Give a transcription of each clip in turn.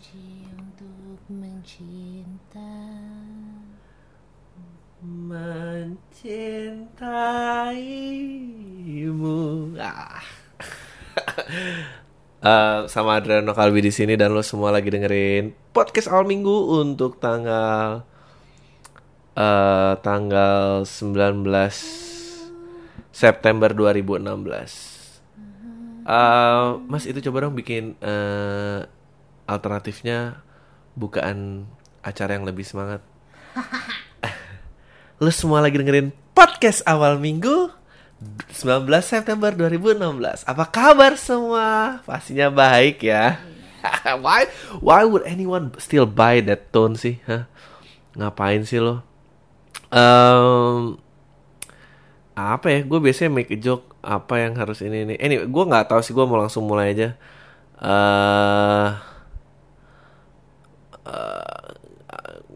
Kunci untuk mencinta mencintaimu. Ah. Eh, sama Adriano Kalbi di sini dan lo semua lagi dengerin podcast awal minggu untuk tanggal eh tanggal 19 September 2016. Eh, mas itu coba dong bikin eh, alternatifnya bukaan acara yang lebih semangat. Lu semua lagi dengerin podcast awal minggu 19 September 2016. Apa kabar semua? Pastinya baik ya. why why would anyone still buy that tone sih? Hah? Ngapain sih lo? Em, apa ya? Gue biasanya make a joke apa yang harus ini ini. Anyway, gue nggak tahu sih. Gue mau langsung mulai aja. eh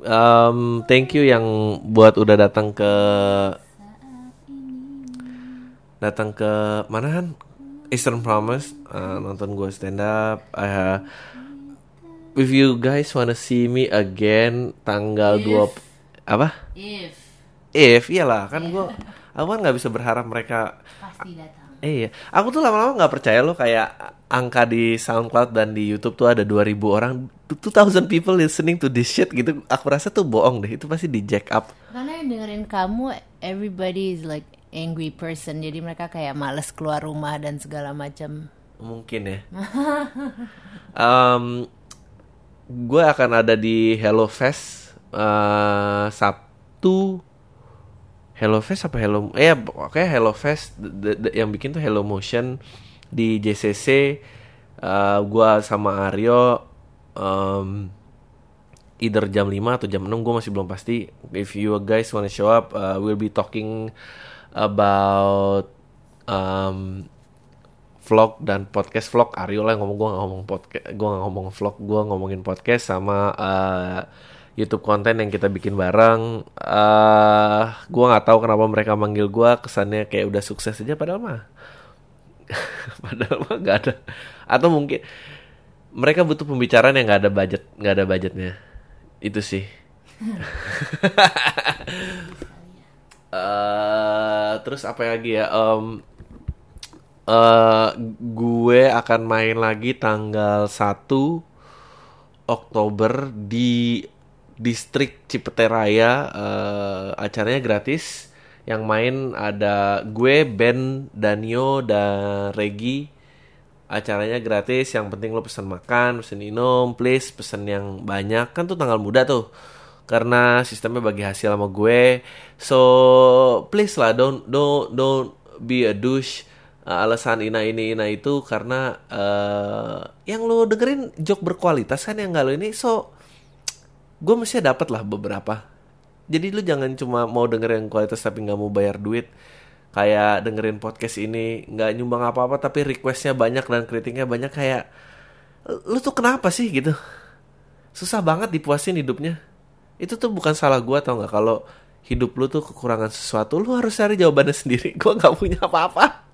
um, thank you yang buat udah datang ke datang ke mana kan Eastern Promise. Uh, nonton gue stand up uh, if you guys wanna see me again tanggal dua apa? If. If iyalah kan gue aku kan nggak bisa berharap mereka pasti datang. Eh, iya, aku tuh lama-lama nggak percaya loh kayak angka di SoundCloud dan di YouTube tuh ada 2000 orang, 2000 people listening to this shit gitu. Aku rasa tuh bohong deh, itu pasti di jack up. Karena yang dengerin kamu Everybody is like angry person Jadi mereka kayak males keluar rumah dan segala macam Mungkin ya. Em, gue akan ada di Hello Fest eh, Sabtu. Hello Fest apa Hello? Eh, oke Hello Fest d- d- yang bikin tuh Hello Motion di JCC. Eh, gua sama Aryo em, either jam 5 atau jam 6 gue masih belum pasti. If you guys wanna show up, uh, we'll be talking about um, vlog dan podcast vlog Aryo lah yang ngomong gue ngomong podcast gue ngomong vlog gue ngomongin podcast sama uh, YouTube konten yang kita bikin bareng. Uh, gue nggak tahu kenapa mereka manggil gue kesannya kayak udah sukses aja padahal mah padahal mah nggak ada. Atau mungkin mereka butuh pembicaraan yang nggak ada budget nggak ada budgetnya. Itu sih. Eh, terus apa lagi ya? Em, eh gue akan main lagi tanggal 1 Oktober di distrik Cipete Raya eh, acaranya gratis. Yang main ada gue Ben Danio dan Regi acaranya gratis yang penting lo pesan makan pesan minum please pesan yang banyak. Kan tuh tanggal muda tuh karena sistemnya bagi hasil sama gue. So please lah don't don't don't be a douche. Uh, alasan ina ini ina itu karena eh yang lo dengerin joke berkualitas kan yang lo ini. So gue mesti dapat lah beberapa. Jadi lu jangan cuma mau dengerin kualitas tapi nggak mau bayar duit. Kayak dengerin podcast ini nggak nyumbang apa-apa tapi requestnya banyak dan kritiknya banyak kayak lu tuh kenapa sih? gitu. Susah banget dipuasin hidupnya. Itu tuh bukan salah gua tau nggak? Kalau hidup lu tuh kekurangan sesuatu lu harus cari jawabannya sendiri. Gua nggak punya apa-apa.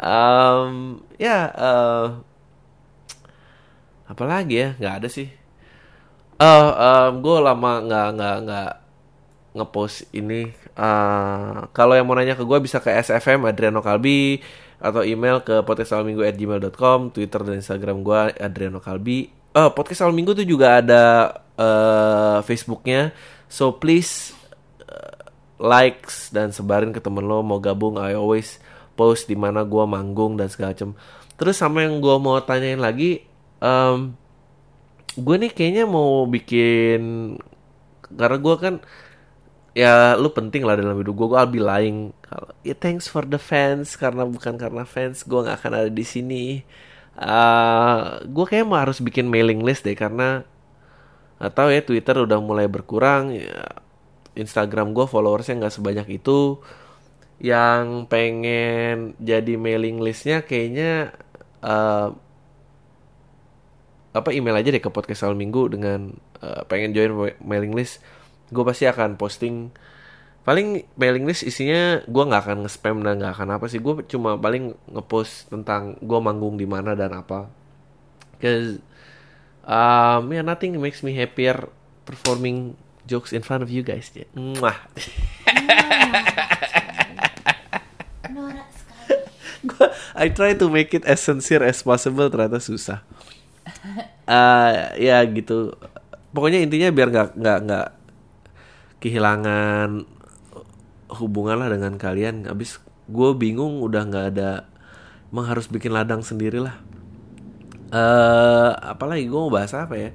Em, ya eh, apa lagi ya? Nggak ada sih Oh, gue lama nggak nggak nggak ngepost ini. Eh, kalau yang mau nanya ke gue bisa ke SFM Adriano Kalbi atau email ke podcastalminggu@gmail.com, Twitter dan Instagram gue Adriano Kalbi. Oh, podcast awal minggu tuh juga ada eh, Facebooknya. So please eh, likes dan sebarin ke temen lo mau gabung. I always post di mana gue manggung dan segala macam. Terus sama yang gue mau tanyain lagi. em, gue nih kayaknya mau bikin karena gue kan ya lu penting lah dalam hidup gue gue I'll be lying. Kalau ya thanks for the fans. Karena bukan karena fans gue nggak akan ada di sini. Uh, gue kayak mau harus bikin mailing list deh karena atau ya Twitter udah mulai berkurang. Ya, Instagram gue followersnya nggak sebanyak itu. Yang pengen jadi mailing listnya kayaknya uh, apa email aja deh ke podcast awal minggu dengan uh, pengen join mailing list gue pasti akan posting paling mailing list isinya gue nggak akan nge-spam dan nggak akan apa sih gue cuma paling ngepost tentang gue manggung di mana dan apa Cause Um, yeah, nothing makes me happier performing jokes in front of you guys. Ya. Mwah. Sekali. Gua I try to make it as sincere as possible ternyata susah. Eh ya gitu. Pokoknya intinya biar nggak nggak nggak kehilangan hubungan lah dengan kalian. Abis gue bingung udah nggak ada emang harus bikin ladang sendiri lah. Eh apalagi gue mau bahas apa ya?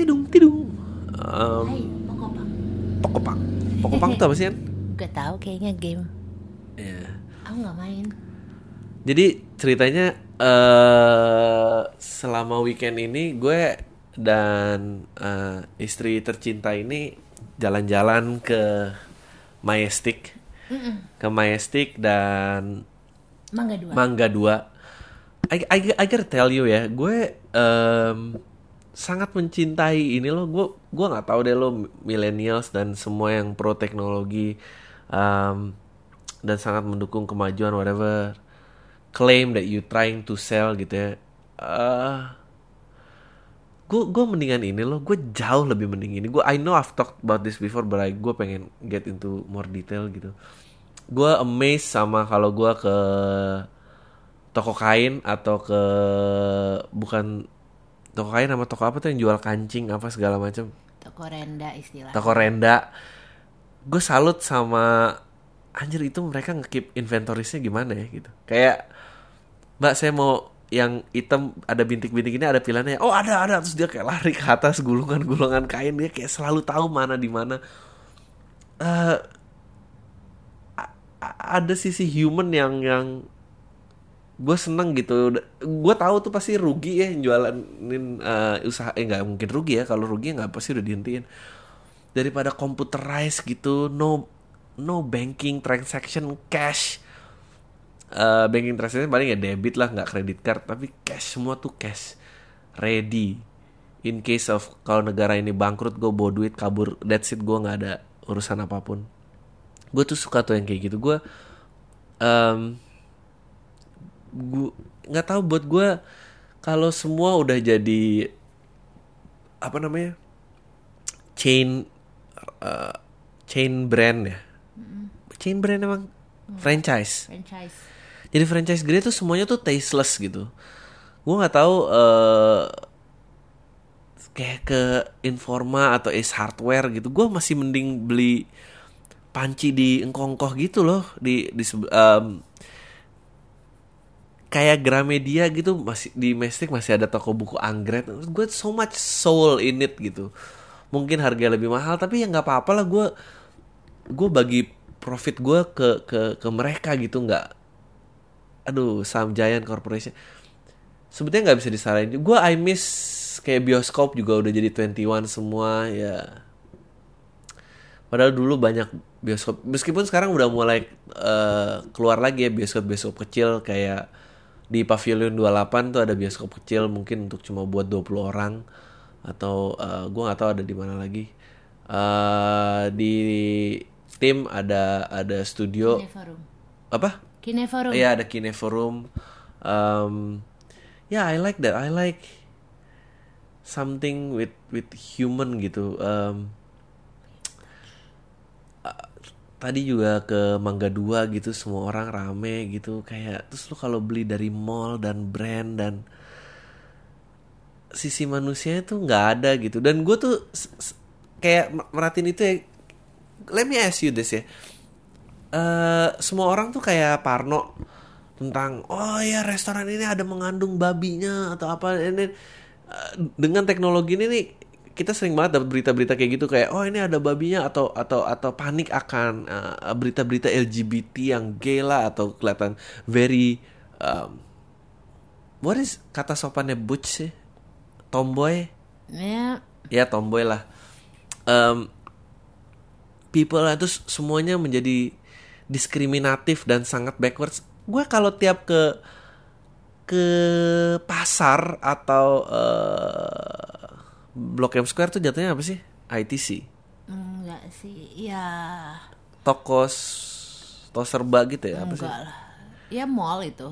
Tidung tidung. Um, Hai, pokopang. Pokopang. Pokopang tuh apa sih kan? Gak tahu kayaknya game. Ya. Aku nggak main. Jadi ceritanya eh selama weekend ini gue dan eh, istri tercinta ini jalan-jalan ke Majestic, ke Majestic dan Mangga dua. Mangga 2. I, I, I gotta tell you ya, gue em, sangat mencintai ini loh. Gue gue nggak tahu deh lo millennials dan semua yang pro teknologi em, dan sangat mendukung kemajuan whatever claim that you trying to sell gitu ya. Eh, gue gue mendingan ini loh. Gue jauh lebih mending ini. Gue I know I've talked about this before, but I, gue pengen get into more detail gitu gue amazed sama kalau gue ke toko kain atau ke bukan toko kain sama toko apa tuh yang jual kancing apa segala macam Toko renda istilah. toko renda gue salut sama anjir itu mereka ngekeep inventorisnya gimana ya gitu kayak mbak saya mau yang hitam ada bintik-bintik ini ada pilihannya. Oh ada ada. Terus dia kayak lari ke atas gulungan-gulungan kain. Dia kayak selalu tahu mana di mana. A- ada sisi human yang yang gue seneng gitu. Gue tahu tuh pasti rugi ya yang jualanin eh, usaha. Eh nggak mungkin rugi ya. Kalau rugi nggak pasti udah dihentiin. Daripada computerized gitu no no banking transaction cash Eh, banking transaction paling ya debit lah nggak kredit card tapi cash semua tuh cash. Ready. In case of kalau negara ini bangkrut gue bawa duit kabur that's it gue nggak ada urusan apa pun. Gue tuh suka tuh yang kayak gitu. Gue em gue nggak tahu buat gue kalau semua udah jadi apa namanya chain eh, chain brand ya. Chain brand emang franchise. Franchise. Jadi franchise gede tuh semuanya tuh tasteless gitu. Gue nggak tahu eh kayak ke Informa atau Ace Hardware gitu. Gue masih mending beli panci di engkongkoh gitu loh. Di di em, kayak Gramedia gitu. Masih di Mestik masih ada toko buku anggrek. Gue so much soul in it gitu. Mungkin harga lebih mahal tapi ya nggak apa-apa lah. Gue gue bagi profit gue ke ke ke mereka gitu. Nggak aduh Sam Giant Corporation. Sebetulnya nggak bisa disalahin. Gue I miss kayak bioskop juga udah jadi 21 semua ya. Padahal dulu banyak bioskop. Meskipun sekarang udah mulai eh, keluar lagi ya bioskop bioskop kecil kayak di Pavilion 28 tuh ada bioskop kecil mungkin untuk cuma buat 20 orang atau eh, gua nggak tahu ada di mana lagi. Eh di tim ada ada studio. Apa Kineforum. Iya ada Kineforum. Um, ya I like that. I like something with with human gitu. Um, tadi juga ke Mangga 2 gitu semua orang rame gitu kayak terus lu kalau beli dari mall dan brand dan sisi manusianya tuh nggak ada gitu dan gue tuh kayak merhatiin itu ya let me ask you this ya eh semua orang tuh kayak Parno tentang oh ya restoran ini ada mengandung babinya atau apa. Ini eh, dengan teknologi ini nih kita sering banget dapat berita-berita kayak gitu kayak oh ini ada babinya atau atau atau panik akan eh, berita-berita LGBT yang gay lah atau kelihatan very um, what is kata sopannya butch sih? Tomboy? Ya, ya tomboy lah. Em, people lah itu semuanya menjadi diskriminatif dan sangat backwards gue kalau tiap ke ke pasar atau eh, Blok M Square tuh jatuhnya apa sih ITC enggak sih. Ya, toko toko serba gitu ya apa sih enggak lah. Ya mall itu.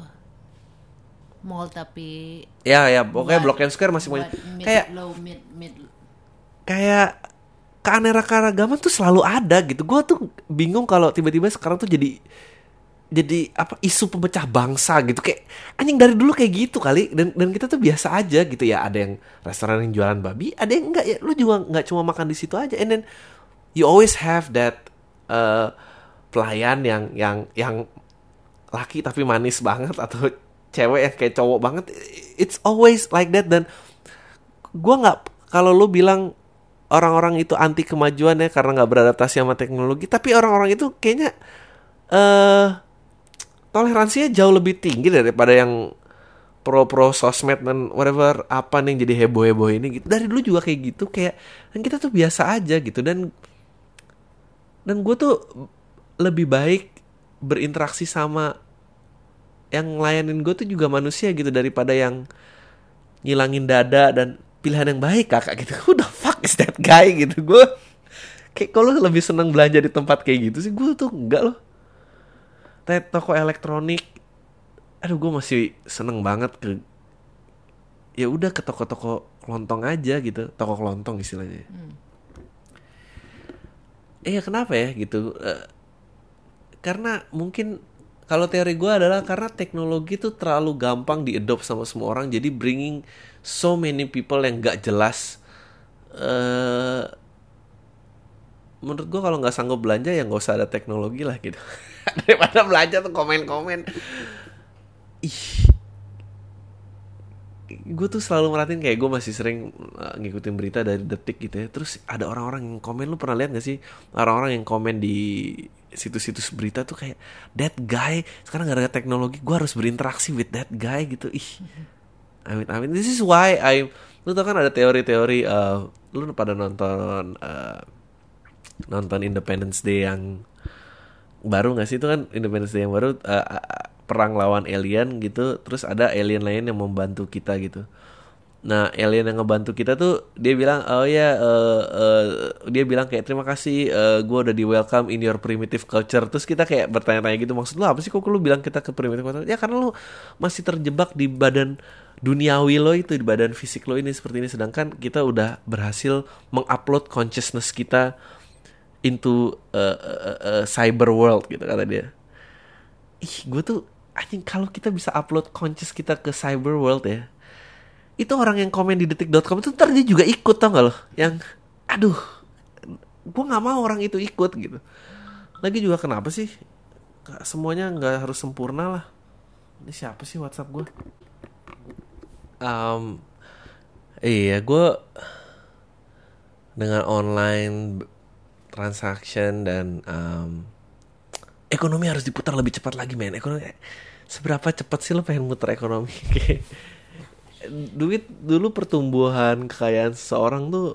mall tapi Ya ya, pokoknya Buat- Blok M Square masih punya. mid Kayak low mid mid kayak keanekaragaman tuh selalu ada gitu. Gue tuh bingung kalau tiba-tiba sekarang tuh jadi jadi apa isu pemecah bangsa gitu. Kayak anjing dari dulu kayak gitu kali. Dan dan kita tuh biasa aja gitu ya. Ada yang restoran yang jualan babi ada yang enggak ya. Lu juga nggak cuma makan di situ aja. And then you always have that uh, pelayan yang yang yang laki tapi manis banget atau cewek yang kayak cowok banget. It's always like that. Dan gua nggak kalau lu bilang orang-orang itu anti kemajuan ya karena nggak beradaptasi sama teknologi. Tapi orang-orang itu kayaknya eh toleransinya jauh lebih tinggi daripada yang pro pro sosmed dan whatever apa nih yang jadi heboh heboh ini gitu. Dari dulu juga kayak gitu kayak dan kita tuh biasa aja gitu. Dan dan gue tuh lebih baik berinteraksi sama yang ngelayanin gue tuh juga manusia gitu daripada yang ngilangin dada dan pilihan yang baik kakak gitu. Who the fuck is that guy gitu. Gue kayak kalau lebih seneng belanja di tempat kayak gitu sih? Gue tuh enggak loh. Kayak toko elektronik. Aduh gue masih seneng banget ke ya udah ke toko-toko kelontong aja gitu. Toko kelontong istilahnya. Iya kenapa ya gitu? Eh, karena mungkin kalau teori gue adalah karena teknologi itu terlalu gampang diadopt sama semua orang jadi bringing so many people yang gak jelas eh menurut gue kalau nggak sanggup belanja ya nggak usah ada teknologi lah gitu. Daripada belanja tuh komen-komen. Ih. Gue tuh selalu merhatiin kayak gue masih sering uh, ngikutin berita dari detik gitu ya. Terus ada orang-orang yang komen lu pernah lihat gak sih orang-orang yang komen di situs-situs berita tuh kayak that guy sekarang gara-gara teknologi gue harus berinteraksi with that guy gitu. Ih. Amin amin. This is why I lu tau kan ada teori-teori uh, lu pada nonton uh, nonton Independence Day yang baru nggak sih? Itu kan Independence Day yang baru uh, perang lawan alien gitu terus ada alien lain yang membantu kita gitu nah alien yang ngebantu kita tuh dia bilang oh ya uh, uh, dia bilang kayak terima kasih uh, gue udah di welcome in your primitive culture. Terus kita kayak bertanya-tanya gitu maksud lu apa sih? Kok lu bilang kita ke primitive culture? Ya karena lu masih terjebak di badan duniawi lo itu di badan fisik lo ini seperti ini. Sedangkan kita udah berhasil mengupload consciousness kita into uh, uh, uh, cyber world gitu kata dia. Ih gue tuh anjing kalau kita bisa upload conscious kita ke cyber world ya itu orang yang komen di detik.com itu ntar dia juga ikut tau gak loh yang aduh gue nggak mau orang itu ikut gitu. Lagi juga kenapa sih? Semuanya nggak harus sempurna lah. Ini siapa sih WhatsApp gue um, iya gue dengan online transaction dan um, ekonomi harus diputar lebih cepat lagi men. Ekonomi seberapa cepat sih lo pengen muter ekonomi duit dulu pertumbuhan kekayaan seseorang tuh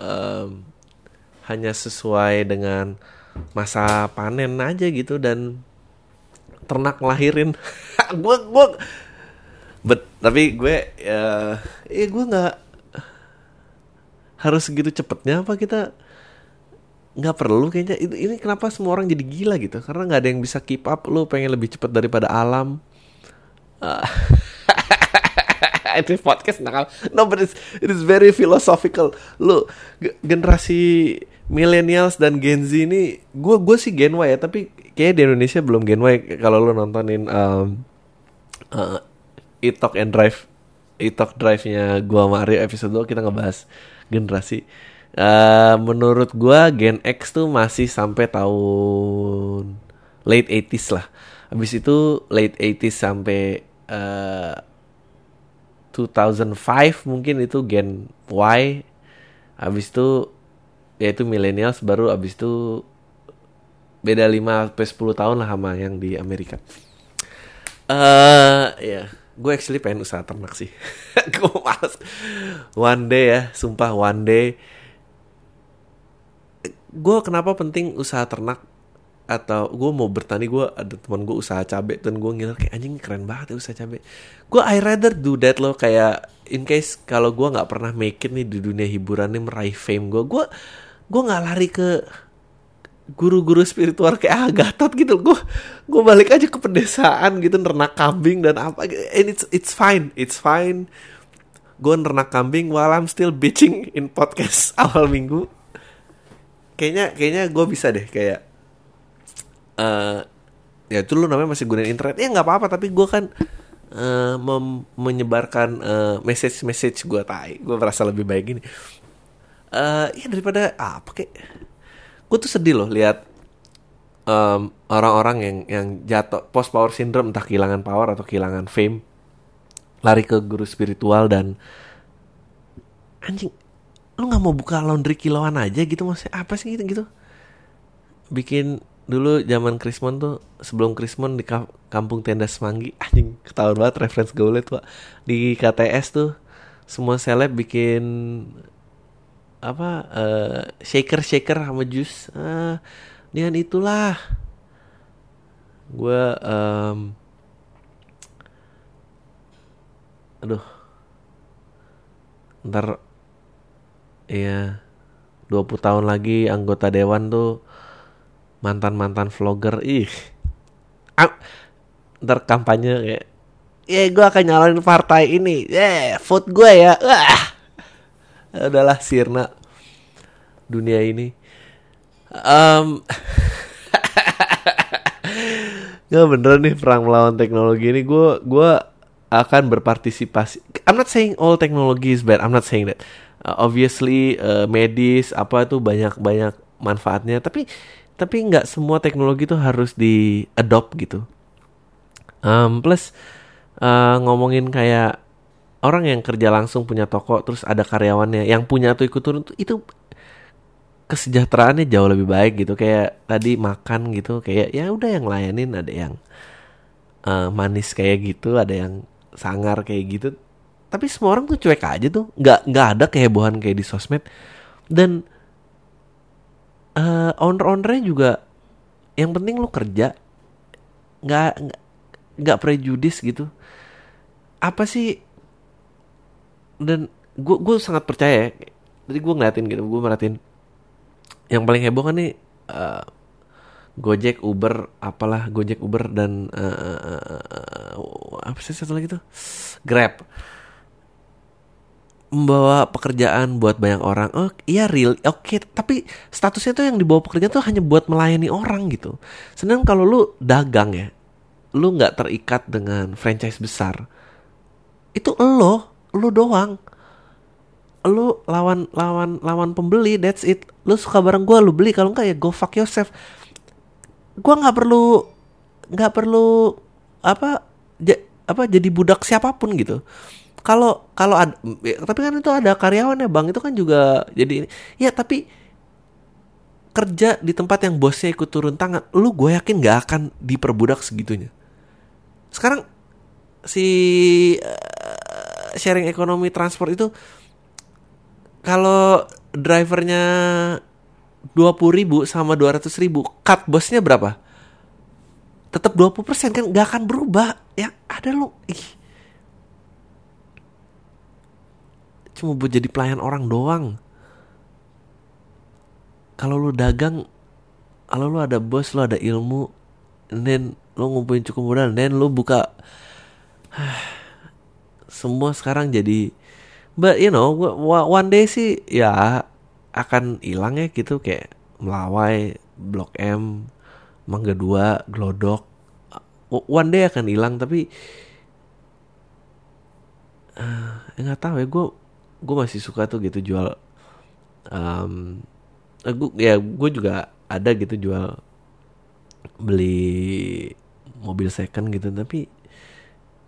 em, hanya sesuai dengan masa panen aja gitu dan ternak ngelahirin. Gue gue bet tapi gue ya eh gue nggak harus segitu cepetnya apa kita nggak perlu kayaknya. Ini kenapa semua orang jadi gila gitu? Karena nggak ada yang bisa keep up. Lu pengen lebih cepat daripada alam. Ah. itu podcast nakal. No but it's, it is very philosophical. Lu ge- generasi millennials dan Gen Z ini gue gue sih Gen Y ya tapi kayak di Indonesia belum Gen Y. Kalau lu nontonin um, uh, Italk and Drive Italk Drive-nya gua Mario episode 2 kita ngebahas generasi. Eh, menurut gua Gen X tuh masih sampai tahun late 80s lah. Habis itu late 80s sampai eh, 2005 mungkin itu Gen Y. Habis itu yaitu millennials baru habis itu beda 5 sampai 10 tahun lah sama yang di Amerika. Eh ya, gue actually pengen usaha ternak sih. gue males. One day ya, sumpah one day. Gue kenapa penting usaha ternak atau gue mau bertani gue ada teman gue usaha cabe dan gue ngiler kayak anjing keren banget ya usaha cabe. Gue I rather do that loh kayak in case kalau gue nggak pernah make it nih di dunia hiburan nih meraih fame gue gue gue nggak lari ke guru-guru spiritual kayak Agatot gitu. Gue gue balik aja ke pedesaan gitu nernak kambing dan apa and it's it's fine it's fine. Gue nernak kambing while I'm still bitching in podcast awal minggu. Kayaknya kayaknya gue bisa deh kayak uh, ya itu lu namanya masih gunain internet. Ya nggak apa-apa tapi gue kan uh, menyebarkan uh, message message gue tai. Gue merasa lebih baik gini. Uh, ya daripada apa kayak gue tuh sedih loh lihat um, orang-orang yang yang jatuh post power syndrome entah kehilangan power atau kehilangan fame lari ke guru spiritual dan anjing lu nggak mau buka laundry kiloan aja gitu maksudnya apa sih? gitu gitu. Bikin dulu zaman Krismon tuh sebelum Krismon di kampung tenda Semanggi anjing ketahuan banget reference gue tuh di KTS tuh semua seleb bikin apa uh, shaker shaker sama jus. Uh, dengan itulah. Gue um, aduh. Ntar ya 20 tahun lagi anggota dewan tuh mantan mantan vlogger ih. Ah, ntar kampanye kayak ya gue akan nyalonin partai ini. Ya yeah, vote gue ya. Wah. Adalah sirna dunia ini. Um, nggak bener nih perang melawan teknologi ini. Gue gue akan berpartisipasi. I'm not saying all technology is bad. I'm not saying that. Uh, obviously uh, medis apa tuh banyak banyak manfaatnya. Tapi tapi nggak semua teknologi itu harus di adopt gitu. Um, plus uh, ngomongin kayak orang yang kerja langsung punya toko terus ada karyawannya yang punya tuh ikut turun itu kesejahteraannya jauh lebih baik gitu. Kayak tadi makan gitu kayak ya udah yang layanin ada yang uh, manis kayak gitu ada yang sangar kayak gitu. Tapi semua orang tuh cuek aja tuh. Nggak nggak ada kehebohan kayak di sosmed. Dan uh, owner-ownernya juga yang penting lu kerja. Nggak nggak prejudis gitu. Apa sih? Dan gue gue sangat percaya ya. jadi gue ngeliatin gitu gue merhatiin. Yang paling heboh kan nih uh, Gojek, Uber, apalah Gojek, Uber dan uh, uh, apa sih satu lagi tuh? Grab membawa pekerjaan buat banyak orang. Oh iya real, oke. Okay. Tapi statusnya tuh yang dibawa pekerjaan tuh hanya buat melayani orang gitu. Sedangkan kalau lu dagang ya, lu nggak terikat dengan franchise besar. Itu lo lu doang lu lawan lawan lawan pembeli that's it lu suka barang gue lu beli kalau enggak ya go fuck yourself gue nggak perlu nggak perlu apa apa jadi budak siapa pun gitu kalau kalau ada ya, tapi kan itu ada karyawan ya bang. Itu kan juga jadi ya tapi kerja di tempat yang bosnya ikut turun tangan lu gue yakin nggak akan diperbudak segitunya. Sekarang si sharing ekonomi transport itu kalau drivernya dua puluh ribu sama dua ratus ribu cut bosnya berapa? Tetap 20% kan gak akan berubah. Ya ada lo ih cuma buat jadi pelayan orang doang. Kalau lu dagang kalau lu ada bos lu ada ilmu dan lu ngumpulin cukup modal dan lu buka semua sekarang jadi but you know one day sih ya akan hilang ya gitu kayak melawai blok M mangga dua glodok one day akan hilang tapi uh, nggak tahu ya gue gue masih suka tuh gitu jual um, uh, gua, ya gue juga ada gitu jual beli mobil second gitu. Tapi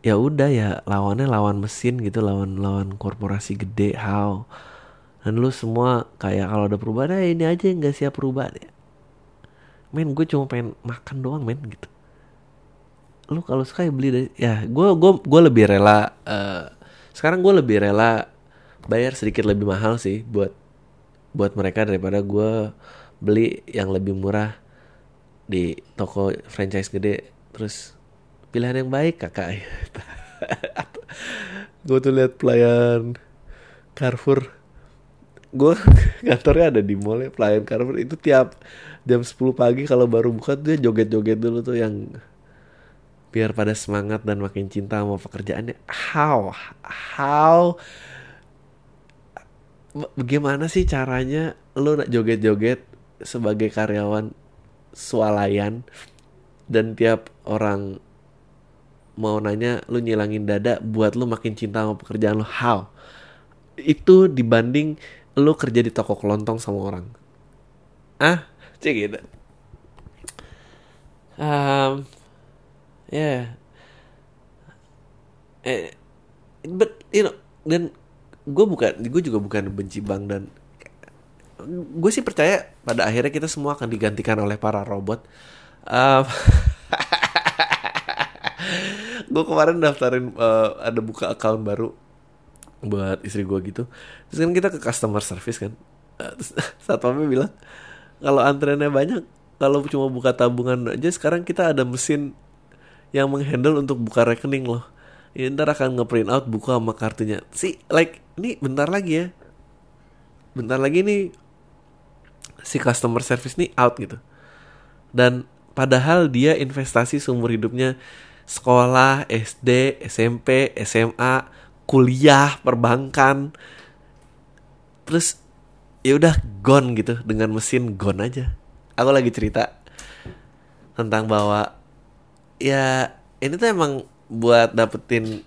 ya udah ya lawannya lawan mesin gitu lawan lawan korporasi gede how? Dan lu semua kayak kalau ada perubahan eh, ini aja nggak siap perubahan ya. Men gue cuma pengen makan doang men gitu. Lu kalau suka ya beli deh. Ya gue gue gue lebih rela uh, sekarang gue lebih rela bayar sedikit lebih mahal sih buat buat mereka daripada gue beli yang lebih murah di toko franchise gede terus pilihan yang baik kakak gue tuh lihat pelayan Carrefour gue kantornya ada di mall ya, pelayan Carrefour itu tiap jam 10 pagi kalau baru buka dia joget-joget dulu tuh yang biar pada semangat dan makin cinta sama pekerjaannya. How? How? Bagaimana sih caranya lo nak joget-joget sebagai karyawan swalayan dan tiap orang mau nanya lu nyilangin dada buat lu makin cinta sama pekerjaan lu? How? Itu dibanding lu kerja di toko kelontong sama orang. Ah cek gitu. Um, yeah. eh but you know dan gue bukan gue juga bukan benci bang dan gue sih percaya pada akhirnya kita semua akan digantikan oleh para robot. Um, gue kemarin daftarin uh, ada buka account baru buat istri gue gitu. Terus kan kita ke customer service kan. Terus satpamnya bilang kalau antreannya banyak kalau cuma buka tabungan aja sekarang kita ada mesin yang menghandle untuk buka rekening loh. Ya, ntar akan ngeprint out buku sama kartunya. Sih like ini bentar lagi ya bentar lagi nih si customer service nih out gitu dan padahal dia investasi seumur hidupnya sekolah, SD, SMP, SMA, kuliah, perbankan. Terus ya udah gone gitu dengan mesin gone aja. Aku lagi cerita tentang bahwa ya ini tuh emang buat dapetin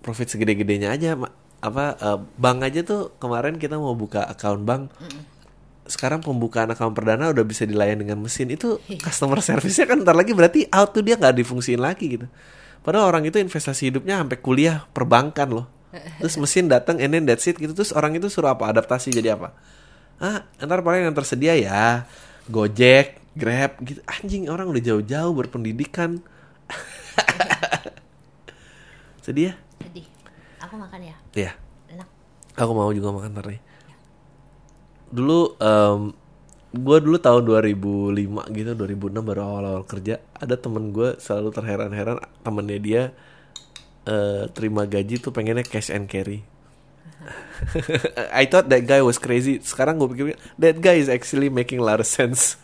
profit segede-gedenya aja apa uh, bank aja tuh kemarin kita mau buka account bank. Sekarang pembukaan akun perdana udah bisa dilayani dengan mesin. Itu iya. customer service-nya kan ntar lagi berarti out tuh dia nggak difungsiin lagi gitu. Padahal orang itu investasi hidupnya sampai kuliah perbankan loh. Terus mesin datang and then that's it gitu. Terus orang itu suruh apa adaptasi jadi apa? Ah ntar paling yang tersedia ya gojek grab gitu. Anjing orang udah jauh-jauh berpendidikan. Sedih ya? Sedih. Aku makan ya iya. Enak. Aku mau juga makan ntar nih. Dulu um, gue dulu tahun 2005 gitu 2006 baru awal-awal kerja ada temen gue selalu terheran-heran temennya dia uh, terima gaji tuh pengennya cash and carry. I thought that guy was crazy. Sekarang gue pikir that guy is actually making a lot of sense.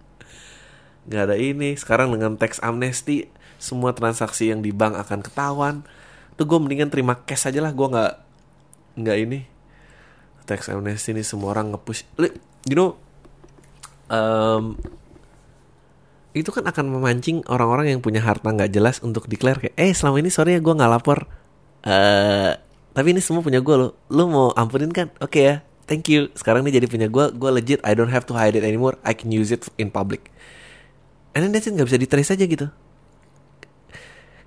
Gak ada ini. Sekarang dengan tax amnesty semua transaksi yang di bank akan ketahuan tuh gue mendingan terima cash aja lah gue nggak nggak ini. Tax amnesty ini semua orang ngepush. You know um, itu kan akan memancing orang-orang yang punya harta nggak jelas untuk declare kayak eh selama ini sorry ya gue nggak lapor. Uh, tapi ini semua punya gue lo lo mau ampunin kan? Oke okay ya thank you. Sekarang ini jadi punya gue gue legit I don't have to hide it anymore. I can use it in public. And then that's it nggak bisa ditrace aja gitu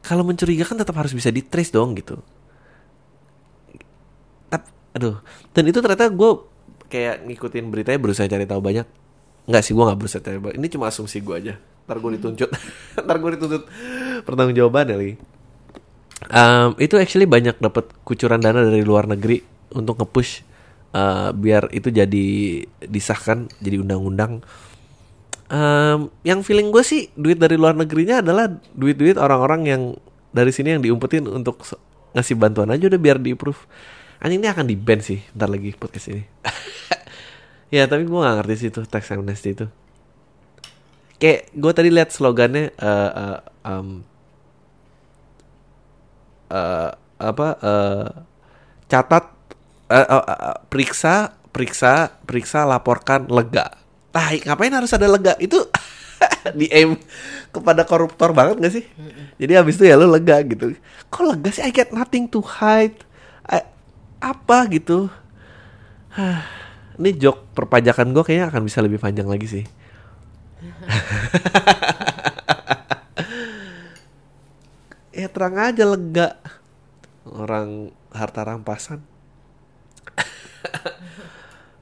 kalau mencurigakan tetap harus bisa ditrace dong gitu. Aduh. Dan itu ternyata gue kayak ngikutin beritanya berusaha cari tahu banyak. Nggak sih gue nggak berusaha cari ini cuma asumsi gue aja. Ntar gue dituntut. Ntar gue dituntut pertanggung jawaban kali um, itu actually banyak dapat kucuran dana dari luar negeri untuk ngepush uh, biar itu jadi disahkan jadi undang-undang um, yang feeling gue sih duit dari luar negerinya adalah duit-duit orang-orang yang dari sini yang diumpetin untuk ngasih bantuan aja udah biar di approve anjing ini akan di ban sih ntar lagi podcast ini. Ya tapi gue gak ngerti sih tuh tax amnesty itu. Kayak gue tadi lihat slogannya uh, uh, um, uh, apa uh, catat uh, uh, uh, periksa periksa periksa laporkan lega ah ngapain harus ada lega? Itu di aim kepada koruptor banget gak sih? Jadi habis itu ya lo lega gitu. Kok lega sih? I get nothing to hide. Apa gitu? Ini jok perpajakan gue kayaknya akan bisa lebih panjang lagi sih. Ya terang aja lega. Orang harta rampasan.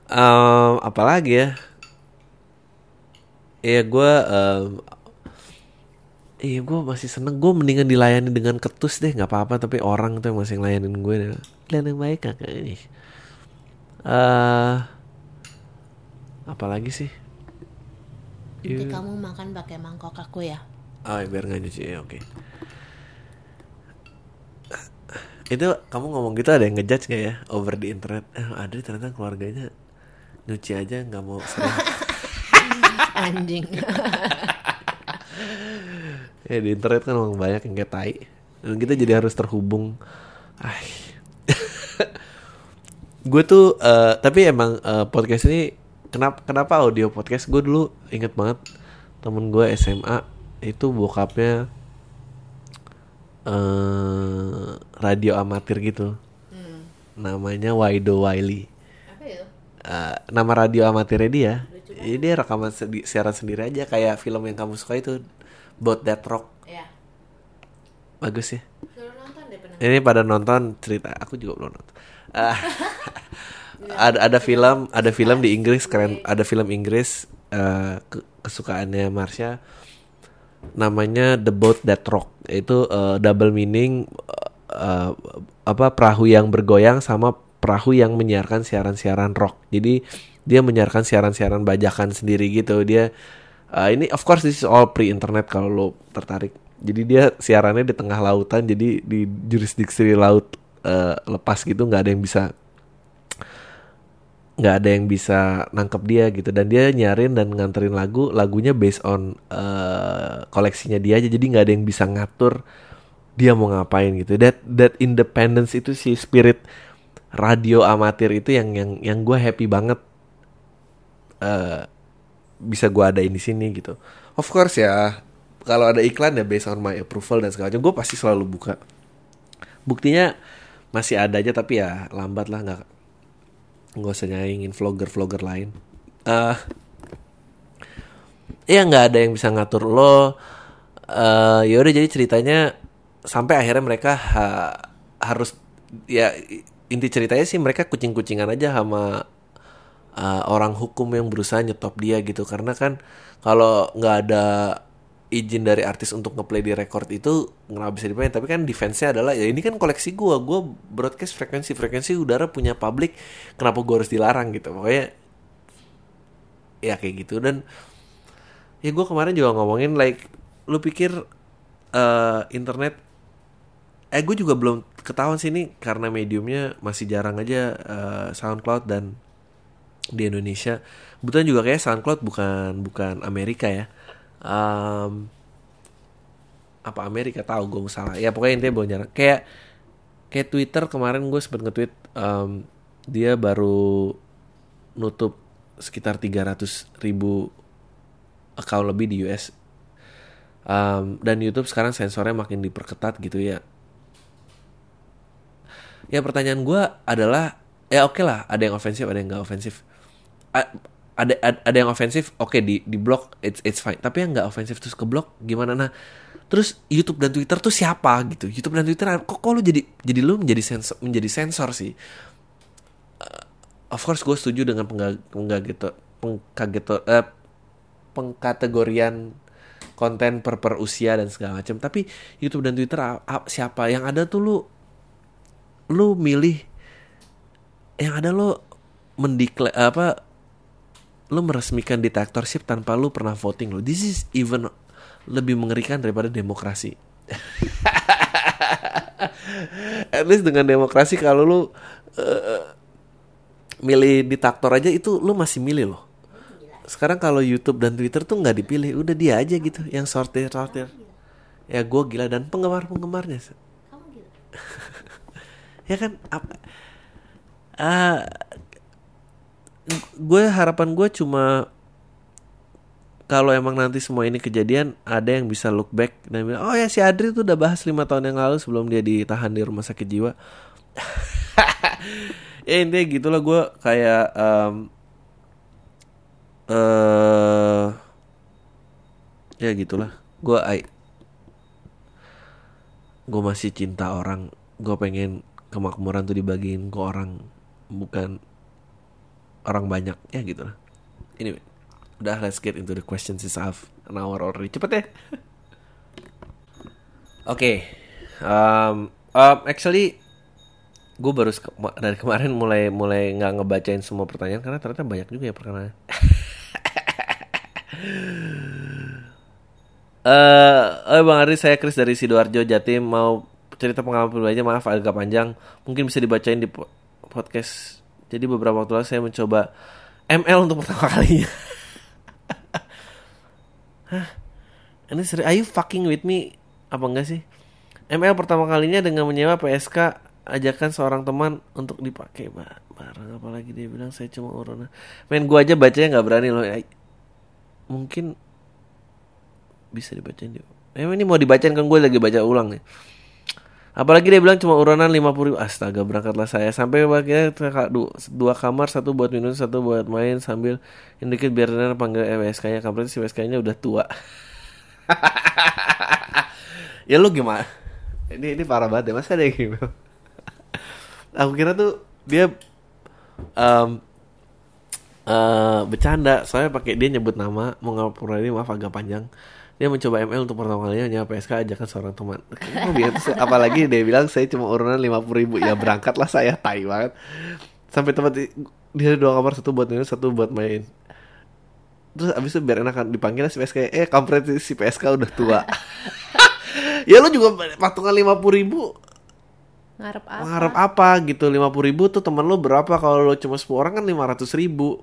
Um, apalagi ya ya gue um, Iya gue masih seneng. Gue mendingan dilayani dengan ketus deh nggak apa-apa. Tapi orang tuh yang masih ngelayanin gue Kalian yang baik kakak ini uh, Apalagi sih? Nanti yeah. kamu makan pakai mangkok aku ya. Oh biar nggak nyuci. Ya oke. Okay. itu kamu ngomong gitu ada yang ngejudge nggak ya? Over di internet. Eh, Adri ternyata keluarganya nyuci aja nggak mau sering Anjing. ya di internet kan memang banyak yang kayak tai. Dan kita jadi harus terhubung. Ay. gue tuh eh, tapi emang eh, podcast ini kenapa kenapa audio podcast? Gue dulu inget banget temen gue SMA itu bokapnya eh radio amatir gitu. Namanya Waido Wiley. Apa itu? Eh, nama radio amatirnya dia jadi dia rekaman sendi- siaran sendiri aja kayak film yang kamu suka itu About That Rock. Ya. bagus ya? Nonton deh pernah. ini pada nonton cerita aku juga belum nonton. Ah, ada ada film ada film di Inggris keren. Ada film Inggris ke- kesukaannya Marsha. Namanya The Boat That Rock. Itu eh, double meaning eh, apa perahu yang bergoyang sama perahu yang menyiarkan siaran-siaran rock. Jadi dia menyiarkan siaran-siaran bajakan sendiri gitu. Dia eh, ini of course this is all pre internet kalau lo tertarik. Jadi dia siarannya di tengah lautan jadi di jurisdiksi laut eh, lepas gitu nggak ada yang bisa nggak ada yang bisa nangkep dia gitu. Dan dia nyarin dan nganterin lagu lagunya based on eh, koleksinya dia aja. Jadi nggak ada yang bisa ngatur dia mau ngapain gitu. That that independence itu si spirit radio amatir itu yang yang yang gue happy banget eh bisa gue adain di sini gitu. Of course ya kalau ada iklan ya based on my approval dan segala macam gue pasti selalu buka. Buktinya masih ada aja tapi ya lambat lah nggak nggak usah nyaingin vlogger-vlogger lain. Eh ya nggak ada yang bisa ngatur lo. Eh ya udah jadi ceritanya sampai akhirnya mereka ha- harus ya inti ceritanya sih mereka kucing-kucingan aja sama uh, orang hukum yang berusaha nyetop dia gitu. Karena kan kalau nggak ada izin dari artis untuk ngeplay di record itu nggak bisa dimain tapi kan defense-nya adalah ya ini kan koleksi gua. Gua broadcast frekuensi. Frekuensi udara punya publik. Kenapa gua harus dilarang gitu? Pokoknya ya kayak gitu. Dan ya gua kemarin juga ngomongin like lu pikir eh, internet eh gue juga belum ketahuan sih ini karena mediumnya masih jarang aja eh, SoundCloud dan di Indonesia. Kebetulan juga kayak SoundCloud bukan bukan Amerika ya. Em, apa Amerika tahu gue salah. Ya pokoknya intinya jarang. Kayak kayak Twitter kemarin gue sempet nge-tweet em, dia baru nutup sekitar 300 ribu account lebih di US. Em, dan YouTube sekarang sensornya makin diperketat gitu ya. Ya pertanyaan gue adalah ya oke lah ada yang ofensif ada yang nggak ofensif. Ada ada, yang ofensif oke di di blok it's it's fine. Tapi yang nggak ofensif terus ke blok gimana? Nah terus YouTube dan Twitter tuh siapa gitu? YouTube dan Twitter kok kok lu jadi jadi lu menjadi sensor menjadi sensor sih? Uh, of course gue setuju dengan pengga- penggageto pengkageto eh, pengkategorian konten per per usia dan segala macam. Tapi YouTube dan Twitter siapa? Yang ada tuh lu lu milih yang ada lo mendeklar apa lu meresmikan dictatorship tanpa lu pernah voting lo. This is even lebih mengerikan daripada demokrasi. At least dengan demokrasi kalau lu eh, milih diktator aja itu lu masih milih loh. Sekarang kalau YouTube dan Twitter tuh nggak dipilih udah dia aja gitu yang sortir sortir ya gue gila dan penggemar penggemarnya ya kan? Apa? Ah gue harapan gue cuma kalau emang nanti semua ini kejadian ada yang bisa look back dan bilang oh ya si Adri tuh udah bahas lima tahun yang lalu sebelum dia ditahan di rumah sakit jiwa. Ya intinya gitulah gue kayak em, eh ya gitulah. Gue I gue masih cinta orang. Gue pengen kemakmuran tuh dibagiin ke orang bukan orang banyak. Ya gitu lah. Ini udah let's get into the questions is half an hour already. Cepet ya. Oke um, um, actually gue baru se- dari kemarin mulai mulai nggak ngebacain semua pertanyaan karena ternyata banyak juga ya perkenalan Eh, oh Bang Ari, saya Chris dari Sidoarjo Jatim mau cerita pengalaman pribadi maaf agak panjang. Mungkin bisa dibacain di po- podcast jadi beberapa waktu lalu saya mencoba ML untuk pertama kalinya. Hah? ini seri are you fucking with me? Apa enggak sih? ML pertama kalinya dengan menyewa PSK ajakan seorang teman untuk dipakai. Ba- barang apalagi dia bilang saya cuma urona main gua aja bacanya nggak berani loh. Mungkin bisa dibacain dia eh, ini mau dibacain kan? Gue lagi baca ulang nih Apalagi dia bilang cuma urunan 50 ribu. Astaga berangkatlah saya. Sampai akhirnya dua kamar Satu buat minum Satu buat main Sambil indikit biar Renan panggil WSK nya Kampret si WSK nya udah tua. Ya lu gimana? Ini ini parah banget ya. Masa ada yang gitu Aku kira tuh Dia em, eh bercanda. Soalnya pakai dia nyebut nama. Mau ngapura ini maaf agak panjang dia mencoba ML untuk pertama kalinya nyawa PSK ajakan seorang teman. Apalagi dia bilang saya cuma urunan 50 ribu. Ya berangkatlah saya tai banget. Sampai tempat di- dia ada dua kamar satu buat minum satu buat main. Terus abis itu biar enak kan dipanggil si PSK eh kampret si PSK udah tua. Ya lu juga patungan 50 ribu. Ngarep apa? mengharap apa gitu? 50 ribu tuh temen lu berapa? Kalau lu cuma 10 orang kan 500 ribu.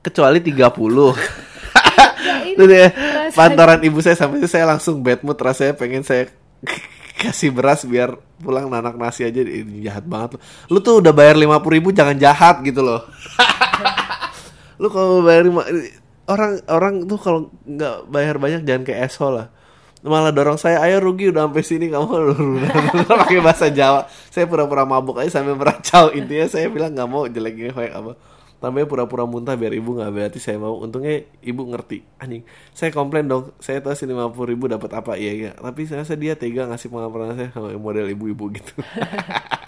Kecuali 30 ini Tuh deh, rasanya- pantaran ibu saya sampai itu saya langsung bad mood rasanya pengen saya kasih beras biar pulang nanak nasi aja ini jahat banget lu. Lu tuh udah bayar 50 ribu jangan jahat gitu loh. lu kalau bayar lima- orang orang tuh kalau nggak bayar banyak jangan kayak esol lah. Malah dorong saya, ayo rugi udah sampai sini kamu pakai bahasa Jawa. Saya pura-pura mabuk aja sambil meracau. Intinya saya bilang nggak mau jelek kayak apa. Tambahnya pura-pura muntah biar ibu nggak berarti saya mau. Untungnya ibu ngerti. Anjing, saya komplain dong. Saya tahu sih 50 ribu dapat apa iya iya. Tapi saya rasa dia tega ngasih pengampunan saya sama model ibu-ibu gitu.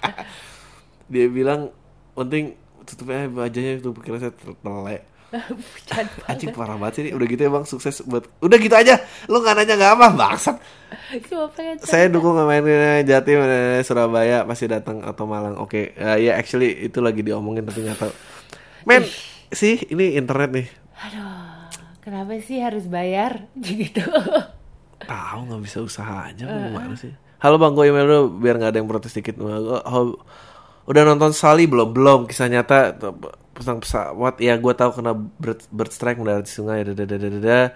dia bilang penting tutupnya wajahnya itu kira saya tertelek. Anjing parah banget sih ini. Udah gitu ya bang sukses buat. Udah gitu aja. Lu nggak nanya nggak apa bangsat. Saya dukung mainnya Jatim eh, Surabaya pasti datang atau Malang. Oke, Eh, ya actually itu lagi diomongin tapi nggak tahu. Men, sih ini internet nih. Aduh, kenapa sih harus bayar gitu? Tahu nggak bisa usaha aja apa gimana sih? Halo bang, gue email dulu biar nggak ada yang protes dikit. Udah nonton Sally belum? Belum. Kisah nyata pesan pesawat. Ya gue tahu kena bird, bird strike mendarat di sungai. Dadadadadada.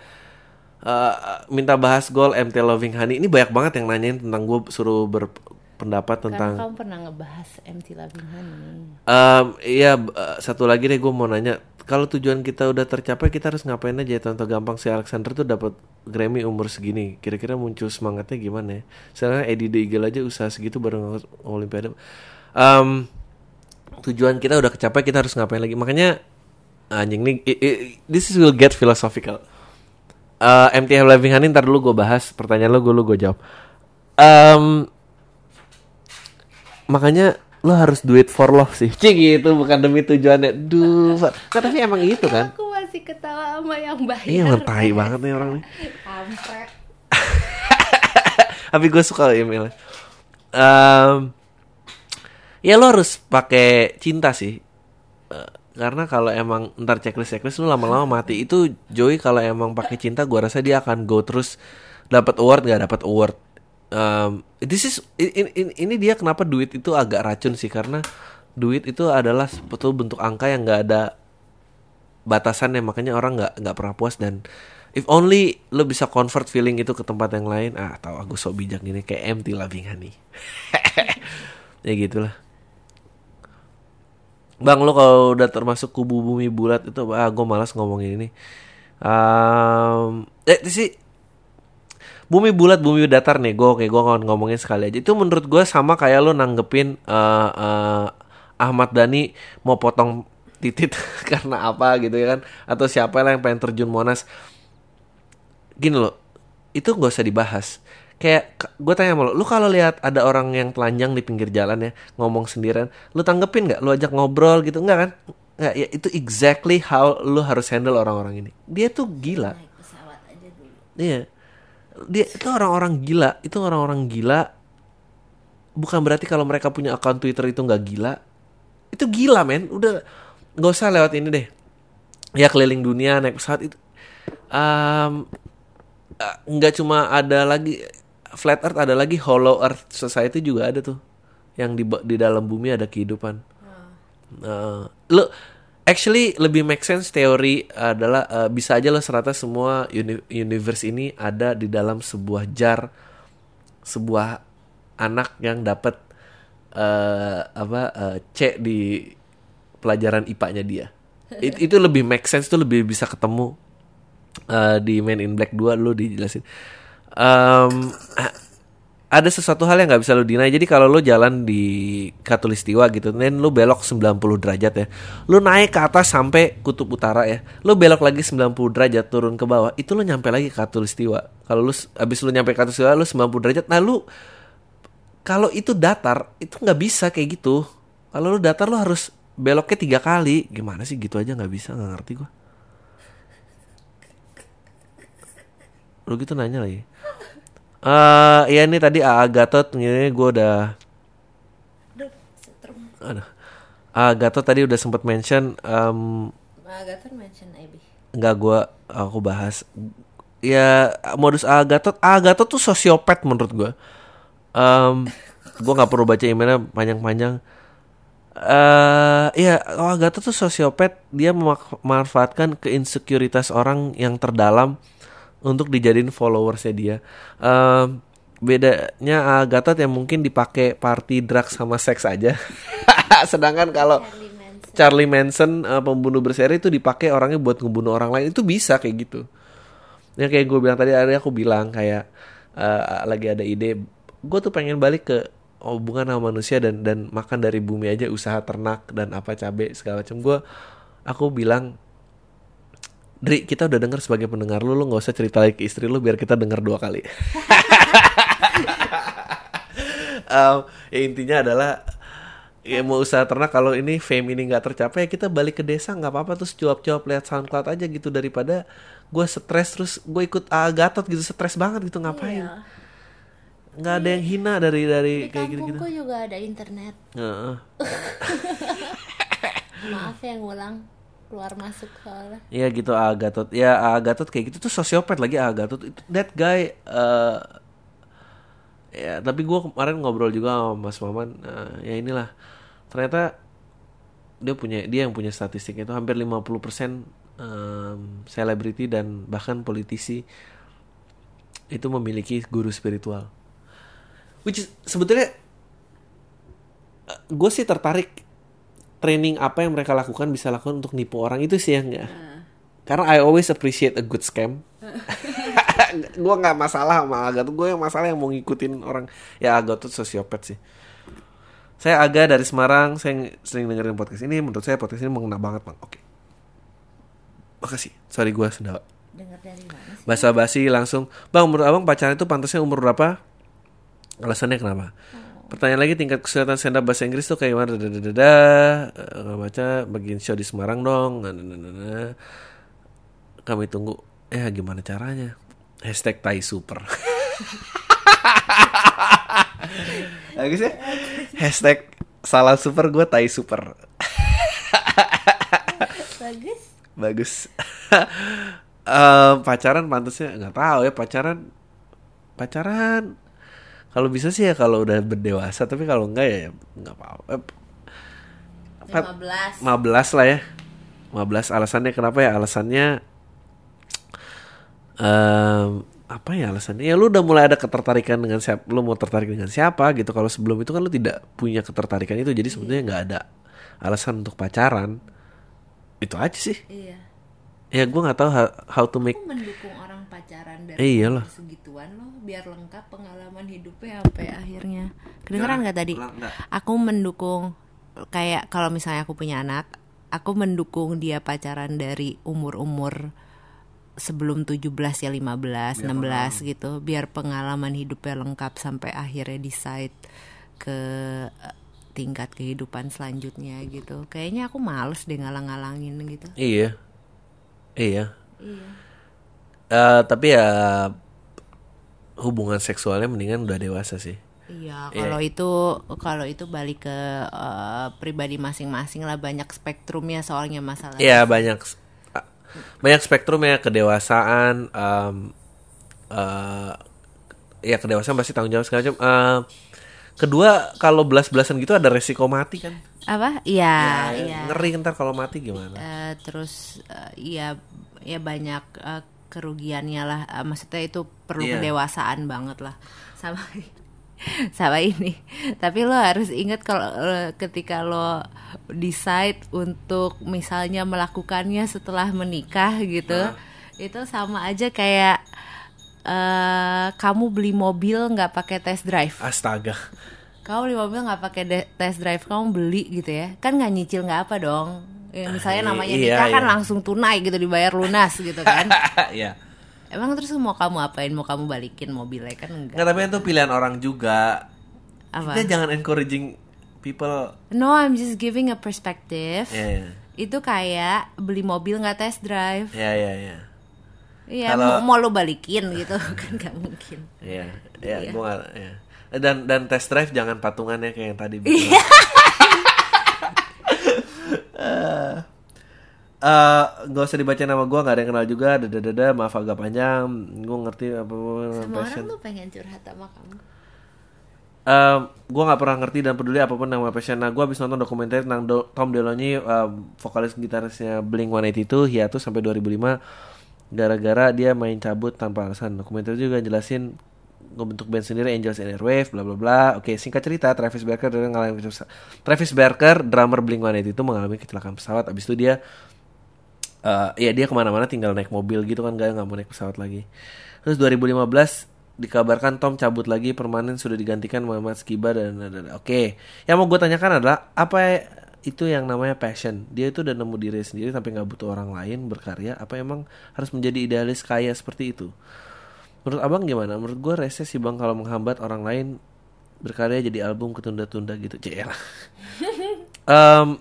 Eh, minta bahas gol MT Loving Honey. Ini banyak banget yang nanyain tentang gue suruh berpendapat Karena tentang. kamu pernah ngebahas MT Honey. Em, iya eh, satu lagi deh gue mau nanya. Kalau tujuan kita udah tercapai kita harus ngapain aja? Contoh gampang si Alexander tuh dapat Grammy umur segini. Kira-kira muncul semangatnya gimana ya? Sekarang Eddie The Eagle aja usaha segitu baru Olimpiade. Em, tujuan kita udah kecapai kita harus ngapain lagi? Makanya anjing nih i- i- this is will get philosophical. Eh, MTF Living Honey ntar dulu gue bahas. Pertanyaan lo gue lu gue jawab. Em, makanya lo harus do it for love sih. Cik gitu bukan demi tujuannya. Duh. Nggak, tapi emang gitu kan? Aku masih ketawa sama yang bayar. iya tai banget nih orang nih. Tapi gue suka emailnya. Em, ya lo harus pakai cinta sih. Eh, karena kalau emang ntar checklist checklist lu lama-lama mati. Itu Joey kalau emang pakai cinta gua rasa dia akan go terus dapat award nggak dapat award Em, this is ini, ini, ini dia kenapa duit itu agak racun sih karena duit itu adalah betul bentuk angka yang nggak ada batasannya makanya orang nggak nggak pernah puas. Dan if only lo bisa convert feeling itu ke tempat yang lain ah tahu aku sok bijak gini kayak empty loving honey. Ya gitulah. Bang lo kalau udah termasuk kubu bumi bulat itu ah gue malas ngomongin ini. Um, eh sih bumi bulat bumi datar nih. Gue oke gue ngomongin sekali aja. Itu menurut gue sama kayak lo nanggepin eh, eh, Ahmad Dhani mau potong titit karena apa gitu ya kan? Atau siapa lah yang pengen terjun Monas. Gini loh itu gak usah dibahas. Kayak gue tanya sama lo lu kalau lihat ada orang yang telanjang di pinggir jalan ya ngomong sendirian lu tanggepin nggak? Lu ajak ngobrol gitu nggak kan? Nggak ya itu exactly how lu harus handle orang-orang ini. Dia tuh gila. Iya. Dia itu orang-orang gila, itu orang-orang gila. Bukan berarti kalau mereka punya akun Twitter itu nggak gila. Itu gila, men. Udah nggak usah lewat ini deh. Ya keliling dunia naik pesawat itu. Eh, nggak cuma ada lagi flat earth ada lagi hollow earth society juga ada tuh yang di di dalam bumi ada kehidupan Nah, lo actually lebih make sense teori adalah eh, bisa aja lo serata semua uni- universe ini ada di dalam sebuah jar sebuah anak yang dapat eh, apa eh, C di pelajaran IPA-nya dia. It- itu lebih make sense tuh lebih bisa ketemu eh, di Men in Black 2 lo dijelasin. A- ada sesuatu hal yang nggak bisa lo deny. Jadi kalau lo jalan di Katulistiwa gitu, dan lo belok 90 derajat ya. Lo naik ke atas sampai kutub utara ya. Lo belok lagi 90 derajat turun ke bawah, itu lo nyampe lagi ke Katulistiwa. Kalau lo abis lo nyampe Katulistiwa lo 90 derajat, nah lo kalau itu datar itu nggak bisa kayak gitu. Kalau lo datar lo harus beloknya tiga kali. Gimana sih gitu aja nggak bisa nggak ngerti gua. Lo gitu nanya lagi. Eh ya ini tadi AA Gatot ini gue udah Aduh. AA Gatot tadi udah sempat mention em Agaton mention Ebi. nggak gue aku bahas. Ya modus AA Gatot AA Gatot tuh sosiopat menurut gue Em gue nggak perlu baca emailnya panjang-panjang. Eh ya AA Gatot tuh sosiopat. Dia memanfaatkan keinsekuritas orang yang terdalam untuk dijadiin followersnya dia. Em, bedanya Gatot yang mungkin dipakai party drugs sama seks aja. Sedangkan kalau Charlie Manson eh, pembunuh berseri itu dipakai orangnya buat ngebunuh orang lain itu bisa kayak gitu. Ya kayak gue bilang tadi ada aku bilang kayak eh, lagi ada ide gue tuh pengen balik ke hubungan sama manusia dan dan makan dari bumi aja usaha ternak dan apa cabe segala macam gue aku bilang Dri, kita udah denger sebagai pendengar lu, lu nggak usah cerita lagi ke istri lu biar kita denger dua kali. Em, ya intinya adalah ya mau usaha ternak kalau ini fame ini nggak tercapai ya kita balik ke desa nggak apa-apa terus cuap-cuap lihat SoundCloud aja gitu daripada gue stres terus gue ikut A Gatot gitu stres banget gitu ngapain? Nggak ada yang hina dari dari Di kayak gitu gitu kampungku juga ada internet. Maaf ya ngulang keluar masuk soalnya. Iya gitu A Gatot. Ya A Gatot kayak gitu tuh sosiopat lagi A Gatot. That guy eh ya tapi gua kemarin ngobrol juga sama Mas Maman eh, ya inilah ternyata dia punya dia yang punya statistik itu hampir 50% em, selebriti dan bahkan politisi itu memiliki guru spiritual. Which is, sebetulnya gue sih tertarik training apa yang mereka lakukan bisa lakukan untuk nipu orang itu sih yang nggak? Karena I always appreciate a good scam. Gue nggak masalah sama tuh gue yang masalah yang mau ngikutin orang. Ya Aga tuh sosiopat sih. Saya Aga dari Semarang saya sering dengerin podcast ini. Menurut saya podcast ini mengena banget bang. Oke. Makasih. Sorry gue sendawa. Dengar dari mana sih? basa basi langsung. Bang menurut abang pacaran itu pantasnya umur berapa? Alasannya kenapa pertanyaan lagi tingkat kesulitan stand up bahasa Inggris tuh kayak gimana? Dadadada Eh, nggak baca bagian show di Semarang dong. Dadadada. kami tunggu eh gimana caranya? Hashtag tai super. Bagus ya hashtag salah super gue tai super. Bagus. bagus. Em, pacaran pantasnya nggak tahu ya pacaran pacaran kalau bisa sih ya kalau udah berdewasa tapi kalau enggak ya nggak apa-apa. Eh, Pat- 15. 15 lah ya. 15 alasannya kenapa ya? Alasannya em apa ya alasannya? Ya lu udah mulai ada ketertarikan dengan siapa lu mau tertarik dengan siapa gitu. Kalau sebelum itu kan lu tidak punya ketertarikan itu jadi sebetulnya nggak ada alasan untuk pacaran. Itu aja sih. Iya. ya gue nggak tahu how, how to make Aku mendukung orang pacaran dari Eh, umur segituan loh biar lengkap pengalaman hidupnya sampai akhirnya. Kedengeran nggak tadi? Nggak, nggak. Aku mendukung kayak kalau misalnya aku punya anak, aku mendukung dia pacaran dari umur-umur sebelum 17 ya 15, 16 gitu biar pengalaman hidupnya lengkap sampai akhirnya decide ke eh, tingkat kehidupan selanjutnya gitu. Kayaknya aku males deh ngalang-ngalangin gitu. iya iya Iya. Eh, tapi ya hubungan seksualnya mendingan udah dewasa sih Iya, kalau itu kalau itu balik ke eh, pribadi masing-masing lah banyak spektrumnya soalnya masalah. Iya banyak banyak spektrum ya kedewasaan em, eh, ya kedewasaan pasti tanggung jawab segala macam. Eh, kedua kalau belas-belasan gitu ada resiko mati kan? Apa? Iya, Ya, iya. Ngeri ntar kalau mati gimana? Eh, terus eh, ya ya banyak eh, kerugiannya lah. Eh, maksudnya itu perlu Iya. kedewasaan banget lah. Sama sama ini. Tapi lo harus ingat kalau eh, ketika lo decide untuk misalnya melakukannya setelah menikah gitu, itu sama aja kayak eh kamu beli mobil nggak pakai test drive. Astaga. Kamu beli mobil nggak pakai test drive, kamu beli gitu ya? Kan nggak nyicil nggak apa dong? Ya, misalnya Ah, namanya iya, nikah kan iya. langsung tunai gitu dibayar lunas gitu kan? ya. Emang terus mau kamu apain? Mau kamu balikin mobilnya kan enggak? Nggak, tapi itu pilihan orang juga. Apa? Kita jangan encouraging people. No, I'm just giving a perspective. Ya, ya, Itu kayak beli mobil nggak test drive. ya, ya. ya. Iya, Kalau- mau, mau lo balikin gitu kan nggak mungkin. Iya, iya, Iya. gua iya. Dan dan test drive jangan patungannya kayak yang tadi. Iya. Eh, eh, nggak usah dibaca nama gua nggak ada yang kenal juga. Dada dada, maaf agak panjang. Gua ngerti apa Semua orang tuh pengen curhat sama kamu. Um, gue nggak pernah ngerti dan peduli apa pun nama passion. Nah, gue habis nonton dokumenter tentang Do- Tom DeLonge, um, vokalis gitarisnya Blink 182, hiatus sampai 2005 gara-gara dia main cabut tanpa alasan. Dokumenter juga jelasin bentuk band sendiri Angels and Airwave, bla bla bla. Oke, singkat cerita, Travis Barker dia mengalami. Travis Barker, drummer Blink 182 mengalami kecelakaan pesawat. Abis itu dia eh ya dia ke mana-mana tinggal naik mobil gitu kan gak nggak mau naik pesawat lagi terus 2015 dikabarkan Tom cabut lagi permanen sudah digantikan Muhammad Skiba dan, dan- dan- oke yang mau gue tanyakan adalah apa itu yang namanya passion dia itu udah nemu diri sendiri sampai nggak butuh orang lain berkarya apa emang harus menjadi idealis kaya seperti itu menurut abang gimana? Menurut gue rese sih bang kalau menghambat orang lain berkarya jadi album ketunda-tunda gitu. Cek Em,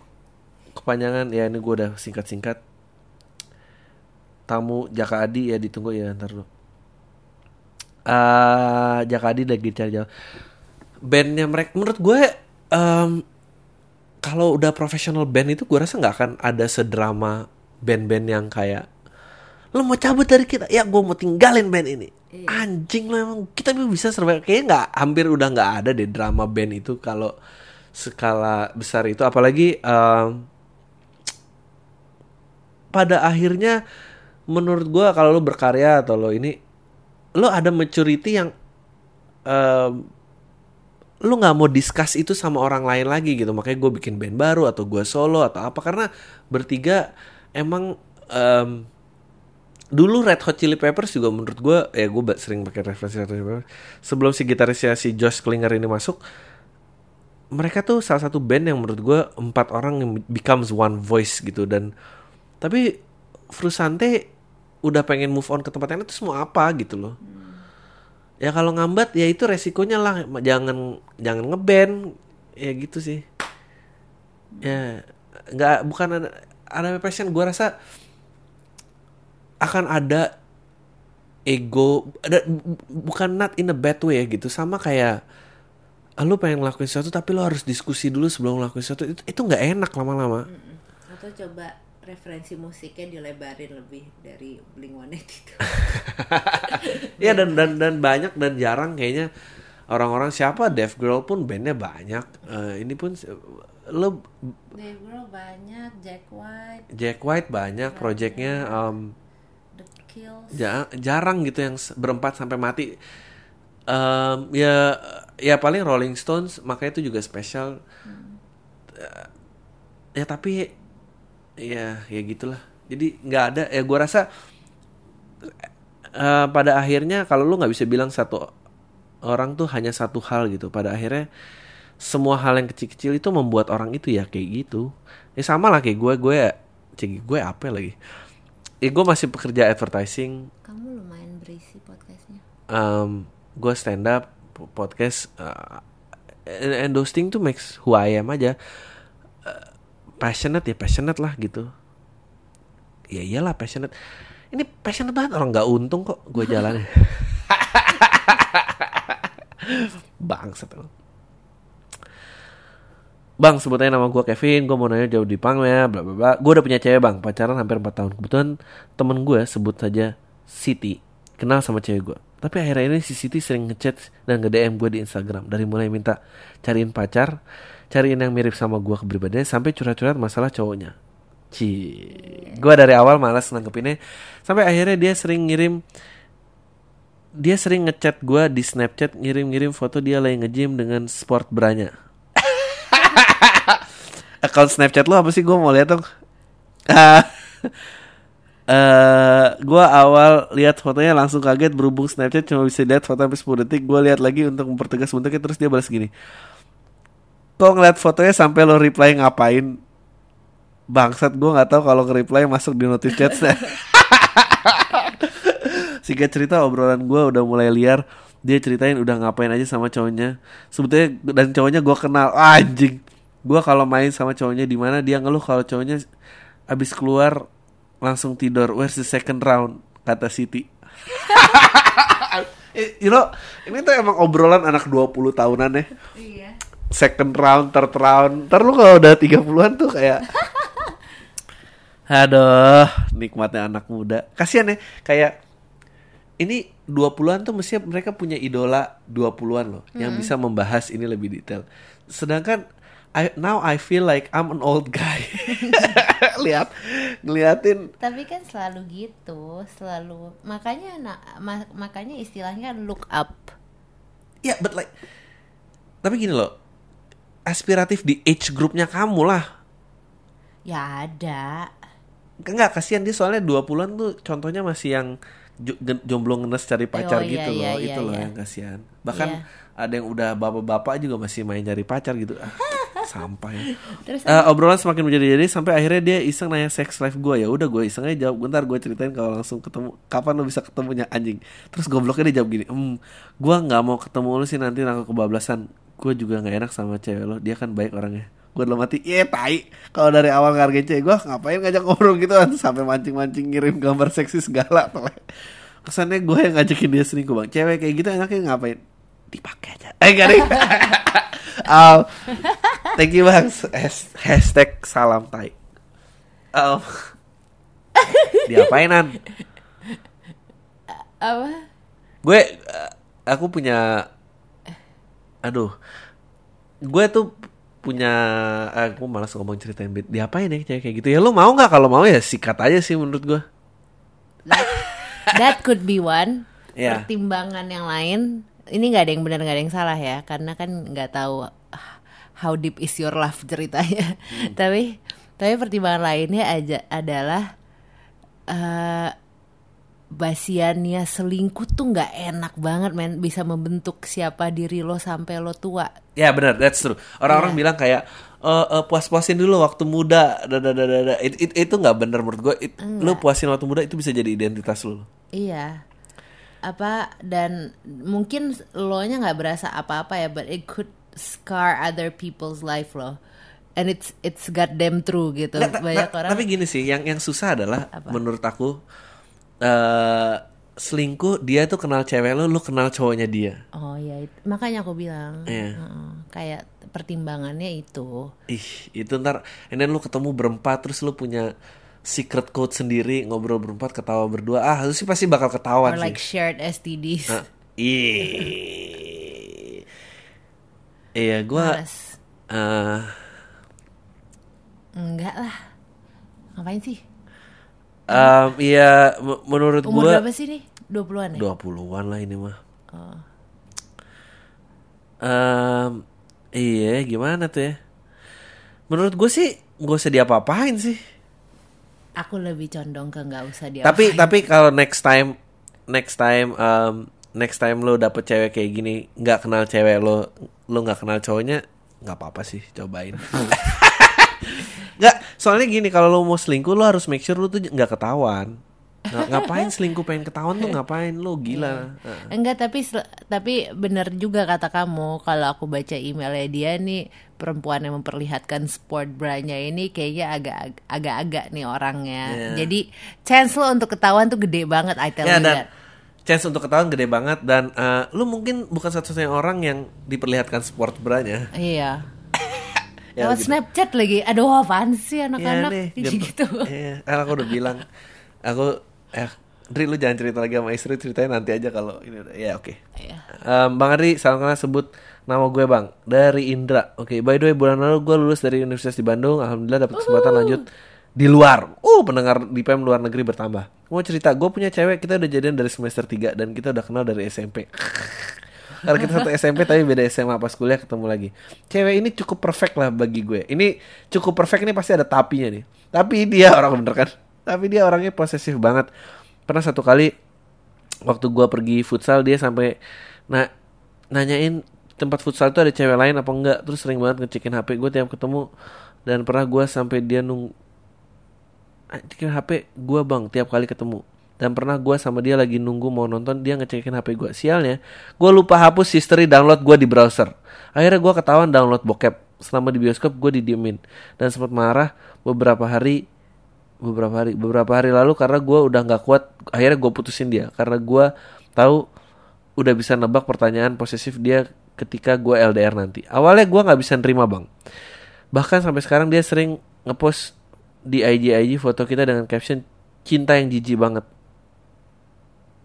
kepanjangan ya ini gue udah singkat-singkat. Tamu Jaka Adi ya ditunggu ya ntar dulu. Eh Jaka Adi lagi cari jawab bandnya mereka menurut gue em, kalau udah profesional band itu gue rasa nggak akan ada sedrama band-band yang kayak lo mau cabut dari kita? Ya gue mau tinggalin band ini anjing lo emang. Kita bisa survive. Kayaknya nggak hampir udah nggak ada deh drama band itu kalau skala besar itu. Apalagi em, pada akhirnya menurut gua kalau lo berkarya atau lo ini lo ada maturity yang em, lo nggak mau discuss itu sama orang lain lagi gitu. Makanya gue bikin band baru atau gue solo atau apa. Karena bertiga emang em, dulu Red Hot Chili Peppers juga menurut gue ya gue sering pakai referensi Red Hot Chili Peppers. Sebelum si gitarisnya si Josh Klinger ini masuk mereka tuh salah satu band yang menurut gue empat orang yang becomes one voice gitu. Dan tapi Frusante udah pengen move on ke tempat yang lain terus mau apa gitu loh. Ya kalau ngambat ya itu resikonya lah. Jangan jangan ngeband ya gitu sih. Ya nggak bukan ada ada passion. Gue rasa akan ada ego ada bu- bukan not in a bad way ya gitu. Sama kayak ah, lu pengen ngelakuin sesuatu tapi lu harus diskusi dulu sebelum ngelakuin sesuatu. Itu itu nggak enak lama-lama. Atau coba referensi musiknya dilebarin lebih dari Blink One itu. ya dan dan dan banyak dan jarang kayaknya orang-orang siapa? Dev Girl pun bandnya banyak. Eh, ini pun lo Dave Grohl banyak, Jack White, Jack White banyak projectnya um, Kills. ja- jarang gitu yang berempat sampai mati. Em, ya ya paling Rolling Stones makanya itu juga spesial. Eh, ya tapi ya ya gitulah. Jadi nggak ada ya gua rasa eh, pada akhirnya kalau lu nggak bisa bilang satu orang tuh hanya satu hal gitu pada akhirnya semua hal yang kecil-kecil itu membuat orang itu ya kayak gitu. Ya sama lah kayak gue gue cek gue apa lagi ya gue masih pekerja advertising. Kamu lumayan berisi podcastnya. um, gue stand up po- podcast uh, and, and those things tuh makes who I am aja. Uh, passionate ya passionate lah gitu. Ya iyalah passionate. Ini passionate banget orang nggak untung kok gue jalannya. Bangsat Bang, sebutnya nama gue Kevin, gue mau nanya jauh di pang ya, bla bla bla. Gue udah punya cewek bang, pacaran hampir 4 tahun. Kebetulan temen gue sebut saja Siti. kenal sama cewek gue. Tapi akhirnya ini si Siti sering ngechat dan nge-DM gue di Instagram. Dari mulai minta cariin pacar, cariin yang mirip sama gue kepribadiannya, sampai curhat-curhat masalah cowoknya. Ci, gue dari awal malas nanggepinnya. Sampai akhirnya dia sering ngirim dia sering ngechat gue di Snapchat ngirim-ngirim foto dia lagi nge-gym dengan sport branya. Account Snapchat lo apa sih gue mau lihat dong. Eh gue awal lihat fotonya langsung kaget berhubung Snapchat cuma bisa lihat foto sampai 10 detik. Gue lihat lagi untuk mempertegas bentuknya terus dia balas gini. Kok ngeliat fotonya sampai lo reply ngapain? Bangsat gue nggak tahu kalau nge-reply masuk di notif chat. Singkat cerita obrolan gue udah mulai liar Dia ceritain udah ngapain aja sama cowoknya Sebetulnya dan cowoknya gue kenal ah, Anjing Gue kalau main sama cowoknya di mana dia ngeluh kalau cowoknya Abis keluar langsung tidur Where's the second round? Kata Siti Eh, You know Ini tuh emang obrolan anak 20 tahunan ya Iya. Second round, third round Ntar lu kalau udah 30an tuh kayak Aduh, nikmatnya anak muda. Kasihan ya, kayak ini 20-an tuh mestinya mereka punya idola 20-an loh yang bisa membahas ini lebih detail. Sedangkan I, now I feel like I'm an old guy. Lihat, ngeliatin Tapi kan selalu gitu, selalu makanya na- ma- makanya istilahnya look up. ya but like tapi gini loh. Aspiratif di age groupnya kamu lah. Ya ada. Enggak, kasihan dia soalnya 20-an tuh contohnya masih yang jomblo ngenes cari pacar Oh, iya, gitu iya, loh. iya, itu loh iya. yang kasihan. Bahkan Iya. ada yang udah bapak-bapak juga masih main cari pacar gitu. Ah, sampai. Terus Eh, obrolan semakin menjadi-jadi sampai akhirnya dia iseng nanya sex life gue ya udah gue iseng aja. Jawab bentar gue ceritain kalau langsung ketemu. Kapan lo bisa ketemunya anjing? Terus gobloknya dia jawab gini hmm gue nggak mau ketemu lu sih nanti nangkep kebablasan. Gue juga nggak enak sama cewek lo dia kan baik orangnya. Gue dalam hati iya tai. Kalau dari awal ngargain cewek gue ngapain ngajak ngobrol gitu? Kan sampai mancing-mancing ngirim gambar seksi segala toleh. kesannya gue yang ngajakin dia selingkuh bang. Cewek kayak gitu enaknya ngapain dipakai aja. Eh gak Oh, thank you bang. Has- hashtag salam tai. Oh. diapainan apa? gue eh, aku punya aduh. Gue tuh punya eh, aku malas ngomong ceritain bit. Diapain ya kayak gitu? Ya lo mau nggak? Kalau mau ya sikat aja sih menurut gue. That could be one. Iya. Pertimbangan yang lain, ini nggak ada yang benar nggak ada yang salah ya, karena kan nggak tahu ah, how deep is your love ceritanya. tapi tapi pertimbangan lainnya aja adalah eh basiannya selingkuh tuh nggak enak banget men. Bisa membentuk siapa diri lo sampai lo tua. Ya benar. That's true. Orang-orang Iya. bilang kayak eh eh, puas-puasin dulu waktu muda. Da, da, da, da, da. It- it- itu nggak bener menurut gue It- lo puasin waktu muda itu bisa jadi identitas lo Iya. Apa dan mungkin lo nya nggak berasa apa-apa ya, but it could scar other people's life loh. And it's it's goddamn true gitu. Ta- Banyak ta- orang Tapi gini sih, yang yang susah adalah Apa? menurut aku eh selingkuh dia tuh kenal cewek lo, lo kenal cowoknya dia. Oh ya, makanya aku bilang Iya. heeh, kayak pertimbangannya itu. Ih, itu ntar, and then lu ketemu berempat terus lu punya secret code sendiri ngobrol berempat ketawa berdua. Ah, itu sih pasti bakal ketahuan Or like sih. shared STDs. Ih. Iya, gua Males. eh Enggak lah. Ngapain sih? em, iya menurut Umur gua berapa sih nih? 20-an ya? 20-an lah ini mah. Oh. Em, iya, gimana tuh ya? Menurut gue sih gak usah diapa-apain sih. Aku lebih condong ke nggak usah dia. tapi tapi kalau next time next time um, next time lo dapet cewek kayak gini nggak kenal cewek lo lo nggak kenal cowoknya nggak apa-apa sih cobain nggak soalnya gini kalau lo mau selingkuh lo harus make sure lo tuh nggak ketahuan Nga- ngapain selingkuh pengen ketahuan tuh ngapain lo gila Heeh. Enggak tapi tapi benar juga kata kamu kalau aku baca emailnya dia nih perempuan yang memperlihatkan sport branya ini kayaknya agak agak-agak nih orangnya. Iya. Jadi chance lo untuk ketahuan tuh gede banget I tell ya you dan that. chance untuk ketahuan gede banget dan eh, lo mungkin bukan satu-satunya orang yang diperlihatkan sport branya Iya. Ya, Lewat gitu. Snapchat lagi. Aduh apaan sih Iya anak-anak nih, gitu. gitu. Iya, kan aku udah bilang, aku eh Dri lu jangan cerita lagi sama istri ceritanya nanti aja kalau ini ya oke Iya. Em, Bang Adri salam kenal sebut nama gue Bang dari Indra oke by the way bulan lalu gue lulus dari Universitas di Bandung alhamdulillah dapat kesempatan lanjut di luar uh pendengar di PM luar negeri bertambah mau cerita gue punya cewek kita udah jadian dari semester 3 dan kita udah kenal dari SMP Karena kita satu SMP tapi beda SMA pas kuliah ketemu lagi. Cewek ini cukup perfect lah bagi gue. Ini cukup perfect ini pasti ada tapinya nih. Tapi dia orang bener kan. Tapi dia orangnya posesif banget. Pernah satu kali waktu gua pergi futsal dia sampai nah nanyain tempat futsal itu ada cewek lain apa enggak. Terus sering banget ngecekin HP gue tiap ketemu. Dan pernah gua sampai dia nung ngecekin HP gua bang tiap kali ketemu. Dan pernah gua sama dia lagi nunggu mau nonton dia ngecekin HP gua. Sialnya, gua lupa hapus history download gua di browser. Akhirnya gua ketahuan download bokep. Selama di bioskop gue didiemin dan sempat marah beberapa hari beberapa hari beberapa hari lalu karena gua udah nggak kuat akhirnya gue putusin dia. Karena gua tahu udah bisa nebak pertanyaan posesif dia ketika gua LDR nanti. Awalnya gua nggak bisa nerima bang. Bahkan sampai sekarang dia sering ngepost di IG IG foto kita dengan caption cinta yang jijik banget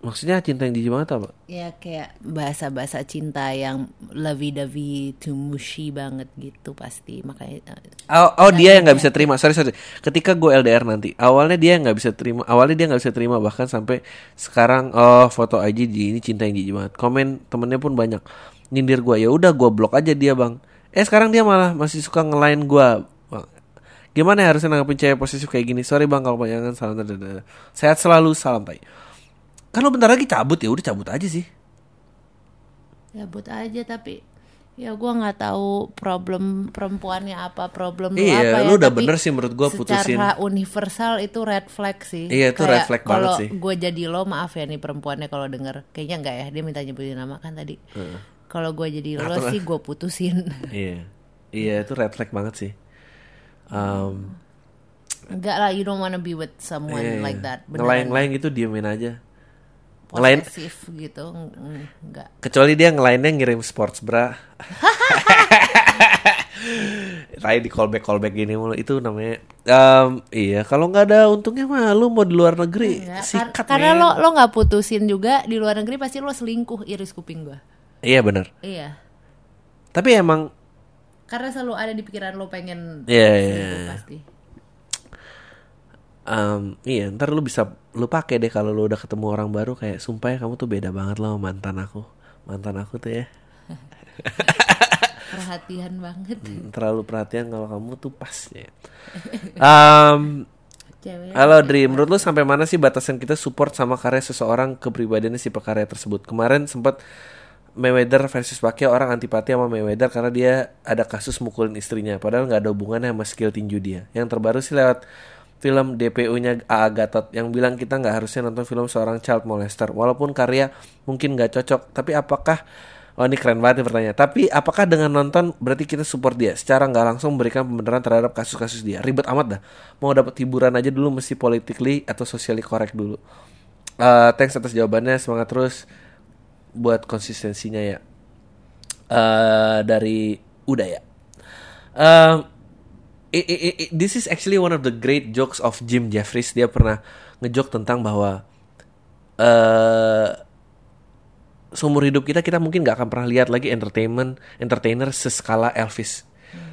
maksudnya cinta yang jijik banget apa Ya kayak bahasa-bahasa cinta yang lovey-dovey to mushy banget gitu pasti makanya eh, Oh, oh dia yang nggak bisa terima. Sorry sorry. Ketika gue LDR nanti, awalnya dia nggak bisa terima. Awalnya dia nggak bisa terima bahkan sampai sekarang oh foto IG di ini cinta yang jijik banget. Komen temennya pun banyak. Nyindir gue ya udah gue blok aja dia bang. Eh sekarang dia malah masih suka ngelain gue. Gimana ya harusnya nanggepin cewek posesif kayak gini? Sorry bang kalau panjangan salam. Sehat selalu salam tai. Kan lo bentar lagi cabut ya udah cabut aja sih. ya buat aja tapi ya gua nggak tahu problem perempuannya apa problem lu Iya, apa ya lu udah tapi bener sih menurut gua putusin. secara universal itu red flag sih Iya, itu red flag banget sih. kalau gue jadi lo maaf ya nih perempuannya kalau denger kayaknya enggak ya dia minta nyebutin nama kan tadi kalau gue jadi lo sih gue putusin Iya, iya itu red flag banget sih. Um, enggak lah you don't wanna be with someone Iya, like iya. that Ngelain-ngelain gitu diemin aja. Ngelain posesif gitu enggak kecuali dia ngelainnya ngirim sports bra. Rai di callback callback gini mulu itu namanya Em, iya kalau nggak ada untungnya mah lu mau di luar negeri Enggak, kar- sikat karena men. lo lo nggak putusin juga di luar negeri pasti lo selingkuh iris kuping gue iya benar iya tapi emang karena selalu ada di pikiran lo pengen Iya, iya, iya. pasti em, iya ntar lu bisa lu pakai deh kalau lu udah ketemu orang baru kayak sumpah ya kamu tuh beda banget loh sama mantan aku. Mantan aku tuh ya. Perhatian banget. Hmm, terlalu perhatian kalau kamu tuh pas ya. Cewek. Halo Dri, menurut lu sampai mana sih batasan kita support sama karya seseorang kepribadiannya si pekarya tersebut? Kemarin sempat Mayweather versus Pacquiao orang antipati sama Mayweather karena dia ada kasus mukulin istrinya, padahal nggak ada hubungannya sama skill tinju dia. Yang terbaru sih lewat film DPU-nya A.A. Gatot yang bilang kita nggak harusnya nonton film seorang child molester, walaupun karya mungkin nggak cocok, tapi apakah Oh ini keren banget pertanyaan. Tapi apakah dengan nonton berarti kita support dia? Secara nggak langsung memberikan pembenaran terhadap kasus-kasus dia. Ribet amat dah. Mau dapat hiburan aja dulu mesti politically atau socially correct dulu. Eh, thanks atas jawabannya. Semangat terus buat konsistensinya ya. Eh dari udah ya. Um, i- i- i- this is actually one of the great jokes of Jim Jeffries. Dia pernah ngejok tentang bahwa eh seumur hidup kita kita mungkin nggak akan pernah lihat lagi entertainment entertainer seskala Elvis.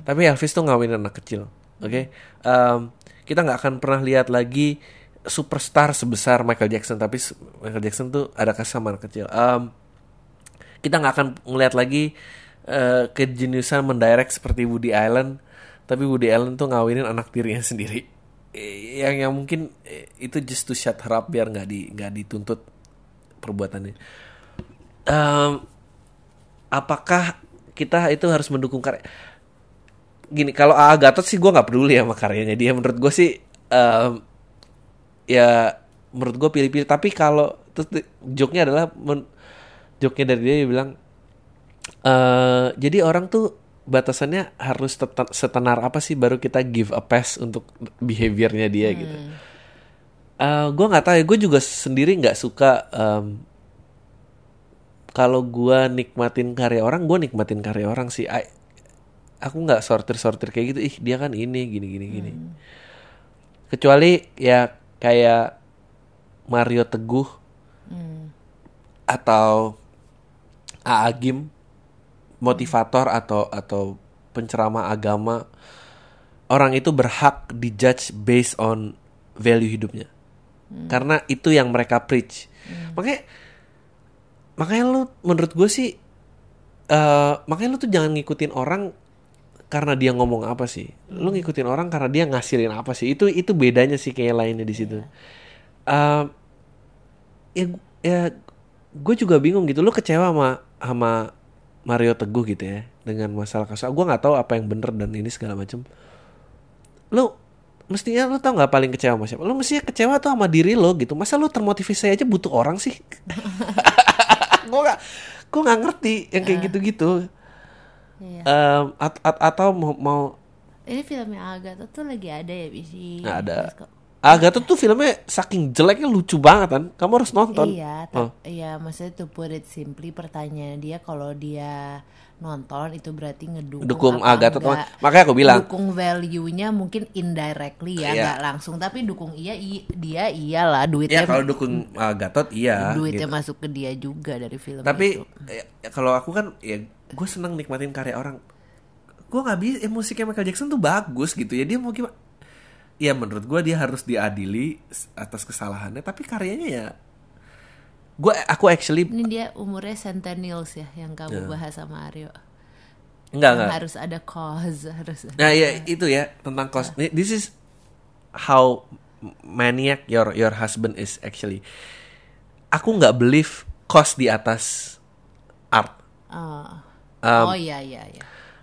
Tapi Elvis tuh ngawinin anak kecil, oke? Em, kita nggak akan pernah lihat lagi superstar sebesar Michael Jackson. Tapi Michael Jackson tuh ada kasih sama anak kecil. Em, kita nggak akan ngeliat lagi eh, kejeniusan mendirect seperti Woody Allen. Tapi Woody Allen tuh ngawinin anak tirinya sendiri. Eh, Yang yang mungkin eh, itu just to shut her up biar nggak di nggak dituntut perbuatannya. Em, apakah kita itu harus mendukung karya? Gini, kalau A.A. Gatot sih gue nggak peduli sama karyanya dia. Menurut gue sih, em, ya menurut gue pilih-pilih. Tapi kalau terus joke-nya adalah, men, joke-nya dari dia, dia bilang, eh jadi orang tuh batasannya harus setenar apa sih baru kita give a pass untuk behaviornya dia gitu. Eh gue nggak tahu ya, gue juga sendiri nggak suka em, kalau gua nikmatin karya orang, gue nikmatin karya orang sih. I- aku nggak sortir-sortir kayak gitu. Ih dia kan ini gini gini gini. Kecuali ya kayak Mario Teguh Hmm. atau A Agim motivator atau atau penceramah agama orang itu berhak dijudge based on value hidupnya. Karena itu yang mereka preach. Makanya makanya lu menurut gue sih eh makanya lu tuh jangan ngikutin orang karena dia ngomong apa sih. Lu ngikutin orang karena dia ngasilin apa sih. Itu itu bedanya sih kayak lainnya di situ. Eh, ya ya gue juga bingung gitu. Lu kecewa sama sama Mario Teguh gitu ya dengan masalah kasus. Gue nggak tahu apa yang bener dan ini segala macam lu mestinya lu tau nggak paling kecewa sama siapa? Lu mestinya kecewa tuh sama diri lo gitu. Masa lu termotivasi aja butuh orang sih? Gue nggak gue nggak ngerti yang kayak gitu-gitu. Iya. Em, at- at- atau mau, mau Ini filmnya Agatha tuh lagi ada ya di Nggak ada. Agatha tuh filmnya saking jeleknya lucu banget kan kamu harus nonton Iya, Oh. iya maksudnya to put it simply pertanyaan dia kalau dia nonton itu berarti ngedukung Dukung Agatha tuh. Makanya aku bilang. dukung value-nya mungkin indirectly ya Iya. nggak langsung tapi dukung iya i- dia iyalah duitnya ya kalau dukung Gatot iya duitnya gitu. masuk ke dia juga dari film tapi itu. ya, ya, kalau aku kan ya gue seneng nikmatin karya orang gue nggak bisa ya, musiknya Michael Jackson tuh bagus gitu ya dia mau gimana ya menurut gue dia harus diadili atas kesalahannya tapi karyanya ya gue aku actually Ini dia umurnya centennials ya yang kamu bahas sama Aryo. enggak enggak harus ada cause harus. Nah ya itu ya tentang cost. Ini- This is how maniac your your husband is actually. Aku nggak believe cost di atas art. Oh, Um, oh iya iya iya.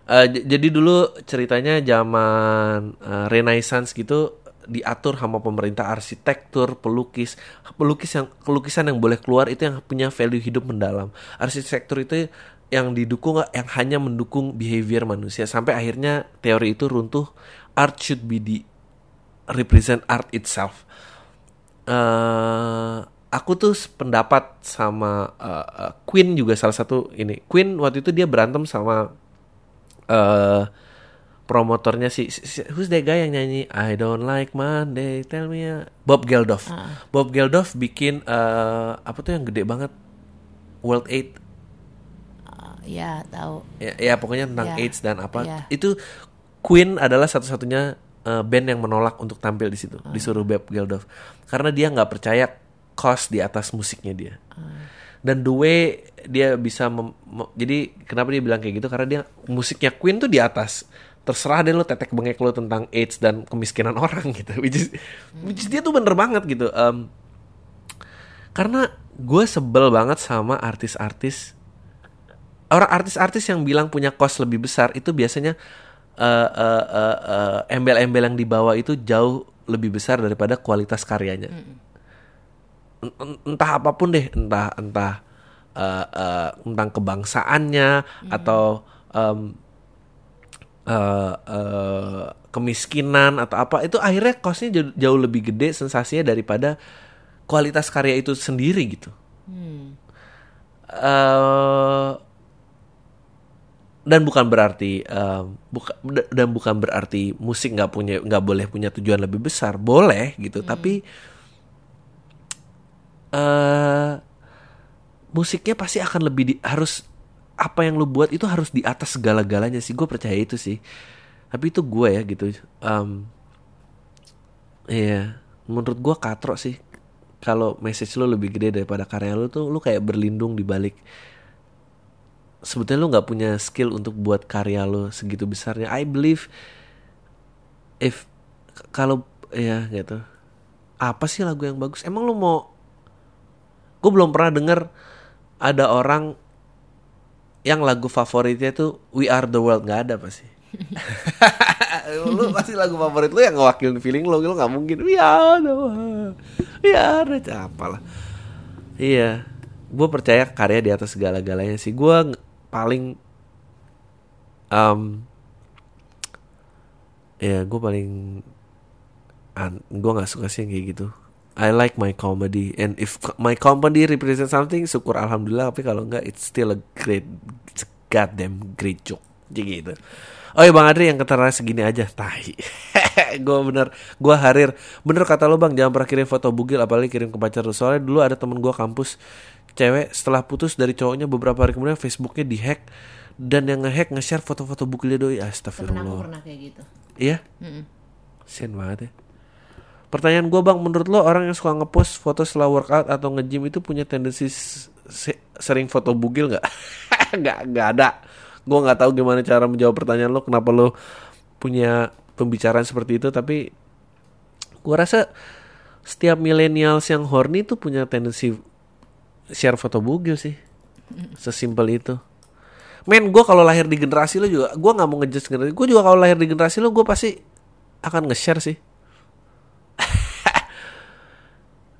J- jadi dulu ceritanya zaman eh, Renaissance gitu diatur sama pemerintah arsitektur, pelukis, pelukis yang pelukisan yang boleh keluar itu yang punya value hidup mendalam. Arsitektur itu yang didukung yang hanya mendukung behavior manusia sampai akhirnya teori itu runtuh. Art should be the represent art itself. eh aku tuh pendapat sama eh, Queen juga salah satu ini. Queen waktu itu dia berantem sama eh promotornya si, si- who's that guy yang nyanyi? I don't like Monday tell me ya Bob Geldof. Bob Geldof bikin eh apa tuh yang gede banget? World Aid. Oh, ya tahu. ya, ya pokoknya tentang Ya. AIDS dan apa. Ya. itu Queen adalah satu-satunya eh, band yang menolak untuk tampil di situ disuruh Bob Geldof. Karena dia nggak percaya cost di atas musiknya dia dan the way dia bisa jadi kenapa dia bilang kayak gitu? Karena dia musiknya Queen tuh di atas. Terserah deh lo tetek bengek lo tentang AIDS dan kemiskinan orang gitu. Which is, which is dia tuh bener banget gitu. Em, karena gue sebel banget sama artis-artis orang artis-artis yang bilang punya cost lebih besar itu biasanya eh, eh, eh, eh, embel-embel yang dibawa itu jauh lebih besar daripada kualitas karyanya entah apa pun deh entah entah eh, eh, tentang kebangsaannya atau em, eh, eh, kemiskinan atau apa itu akhirnya costnya jauh, jauh lebih gede sensasinya daripada kualitas karya itu sendiri gitu. Hmm. eh dan bukan berarti em, buka, dan bukan berarti musik nggak punya nggak boleh punya tujuan lebih besar boleh gitu tapi eh musiknya pasti akan lebih di, harus apa yang lu buat itu harus di atas segala-galanya sih. Gue percaya itu sih. Tapi itu gue ya gitu. Em, iya. Menurut gue katro sih. Kalau message lu lebih gede daripada karya lu tuh lu kayak berlindung di balik. Sebetulnya lu nggak punya skill untuk buat karya lu segitu besarnya. I believe if kalau ya gitu. Apa sih lagu yang bagus? Emang lu mau gue belum pernah denger ada orang yang lagu favoritnya tuh We Are the World. Nggak ada pasti. Lu pasti lagu favorit lu yang ngewakilin feeling lu lu nggak mungkin. We Are the World. We Are the apalah. Iya. Gue percaya karya di atas segala-galanya sih. Gue ng- paling um, ya gue paling gue nggak suka sih yang kayak gitu I like my comedy. And if my comedy represent something syukur alhamdulillah. Tapi kalau enggak it's still a great it's a goddamn great joke. Jadi gitu. Oh iya Bang Adri yang ketara segini aja. Tahi Gue bener Gue harir. Bener kata lo bang Jangan pernah kirim foto bugil Apalagi kirim ke pacar lo. Soalnya dulu ada temen gue kampus Cewek setelah putus dari cowoknya Beberapa hari kemudian Facebooknya dihack. Dan yang ngehack nge-share foto-foto bugilnya doi. Aku Astagfirullah. pernah kayak gitu. Iya? Mm-mm. Sen banget ya Pertanyaan gue bang Menurut lo orang yang suka ngepost foto setelah workout Atau nge-gym itu punya tendensi se- Sering foto bugil gak? gak, gak ada. Gue gak tahu gimana cara menjawab pertanyaan lo Kenapa lo punya pembicaraan seperti itu Tapi gue rasa Setiap millennials yang horny tuh punya tendensi Share foto bugil sih. Sesimpel itu. Men gue kalau lahir di generasi lo juga Gue gak mau ngejudge generasi Gue juga kalau lahir di generasi lo Gue pasti akan nge-share sih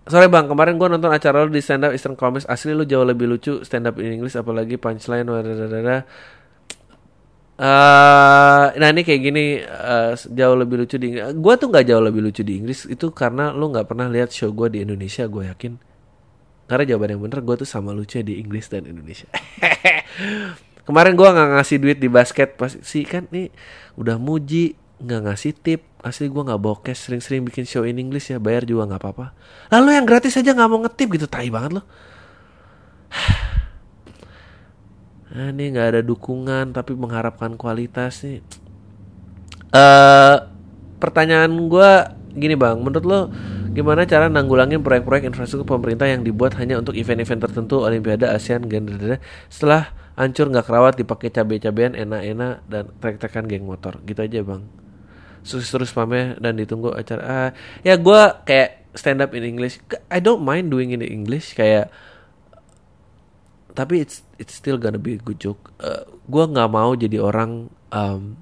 Sorry bang, kemarin gue nonton acara lo di stand up Eastern Comics. Asli lo jauh lebih lucu stand up in English Apalagi punchline wadadadada. Eh, Nah ini kayak gini eh, Jauh lebih lucu di Inggris Gue tuh gak jauh lebih lucu di Inggris Itu karena lo gak pernah lihat show gue di Indonesia Gue yakin. Karena jawaban yang bener Gue tuh sama lucu di Inggris dan Indonesia. Kemarin gue nggak ngasih duit di basket. Pas sih kan nih udah muji nggak ngasih tip asli gue nggak cash sering-sering bikin show in English ya bayar juga nggak apa-apa. Lalu yang gratis aja nggak mau ngetip gitu tai banget loh. Nah, ini nggak ada dukungan tapi mengharapkan kualitas nih. Eh pertanyaan gue gini bang. Menurut lo gimana cara nanggulangin proyek-proyek infrastruktur pemerintah yang dibuat hanya untuk event-event tertentu Olimpiade ASEAN Games setelah hancur nggak kerawat dipakai cabai-cabean enak-enak dan trek-trekan geng motor? Gitu aja bang sukses terus pamnya dan ditunggu acara. Ah, ya gue kayak stand up in English. I don't mind doing in English kayak tapi it's it's still gonna be a good joke. Eh, gue nggak mau jadi orang um,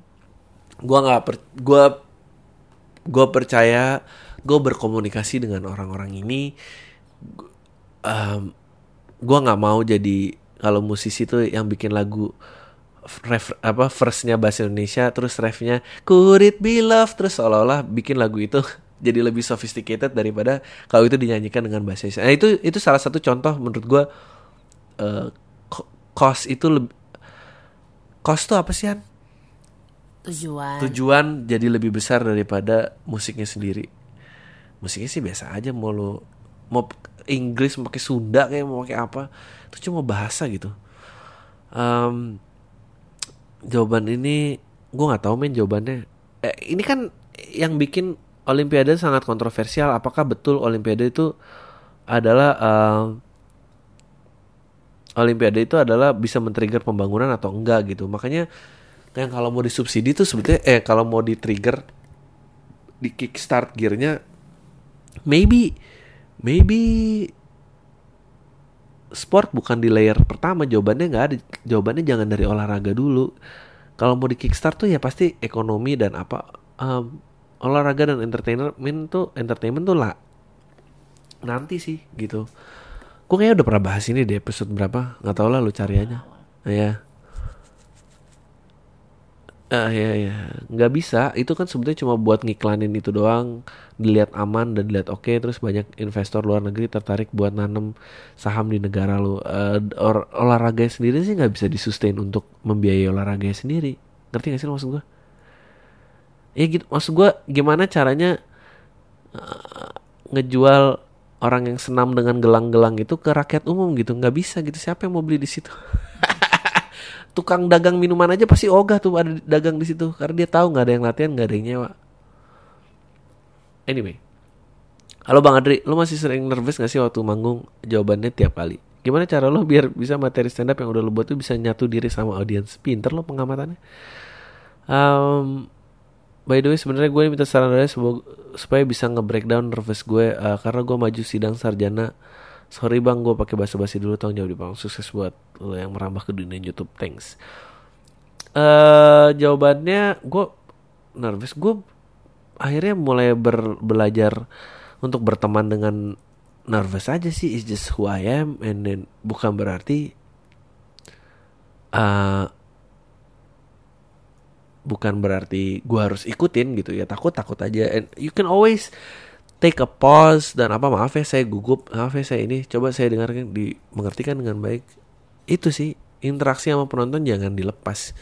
gue nggak per, gue gue percaya gue berkomunikasi dengan orang-orang ini. Um, gue nggak mau jadi kalau musisi tuh yang bikin lagu ref apa verse-nya bahasa Indonesia terus refnya could it be love terus seolah-olah bikin lagu itu jadi lebih sophisticated daripada kalau itu dinyanyikan dengan bahasa Indonesia. Nah, itu itu salah satu contoh menurut gue eh, co- cost itu lebih cost tuh apa sih Han? Tujuan tujuan jadi lebih besar daripada musiknya sendiri. Musiknya sih biasa aja mau lo mau Inggris mau pakai Sunda kayak mau pakai apa itu cuma bahasa gitu. Em, jawaban ini gue nggak tahu men jawabannya. Eh, ini kan yang bikin Olimpiade sangat kontroversial. Apakah betul Olimpiade itu adalah em, Olimpiade itu adalah bisa men-trigger pembangunan atau enggak gitu. Makanya yang kalau mau disubsidi tuh sebetulnya eh kalau mau di-trigger di kickstart gearnya maybe maybe sport bukan di layer pertama jawabannya nggak ada. Jawabannya jangan dari olahraga dulu. Kalau mau di kickstart tuh ya pasti ekonomi dan apa um, olahraga dan entertainment tuh entertainment tuh lah. Nanti sih gitu. Gue kayaknya udah pernah bahas ini di episode berapa? Nggak tau lah lu cari aja. Ya Ah ya ya, nggak bisa. Itu kan sebetulnya cuma buat ngiklanin itu doang, dilihat aman dan dilihat oke, terus banyak investor luar negeri tertarik buat nanam saham di negara lu. Eh, or- olahraga sendiri sih nggak bisa disustain untuk membiayai olahraga sendiri. Ngerti gak sih lo maksud gua? Ya gitu, maksud gua gimana caranya eh, ngejual orang yang senam dengan gelang-gelang itu ke rakyat umum gitu? Nggak bisa gitu. Siapa yang mau beli di situ? tukang dagang minuman aja pasti ogah tuh ada dagang di situ. Karena dia tahu nggak ada yang latihan nggak ada yang nyewa. Anyway. Halo bang Adri lu masih sering nervous gak sih waktu manggung? Jawabannya tiap kali. Gimana cara lo biar bisa materi stand up yang udah lo buat tuh bisa nyatu diri sama audiens pinter lo pengamatannya. Um, by the way sebenarnya gue minta saran dari supaya bisa nge-breakdown nervous gue uh, karena gue maju sidang sarjana sorry bang gue pakai bahasa basi dulu tolong jawab di bang. Sukses buat lo yang merambah ke dunia YouTube thanks. Eh jawabannya gue nervous. Gue akhirnya mulai ber- belajar untuk berteman dengan nervous aja sih. It's just who I am and then bukan berarti eh bukan berarti gue harus ikutin gitu ya. Takut takut aja. And you can always take a pause dan apa maaf ya saya gugup maaf ya saya ini coba saya dengarkan di mengertikan dengan baik itu sih interaksi sama penonton jangan dilepas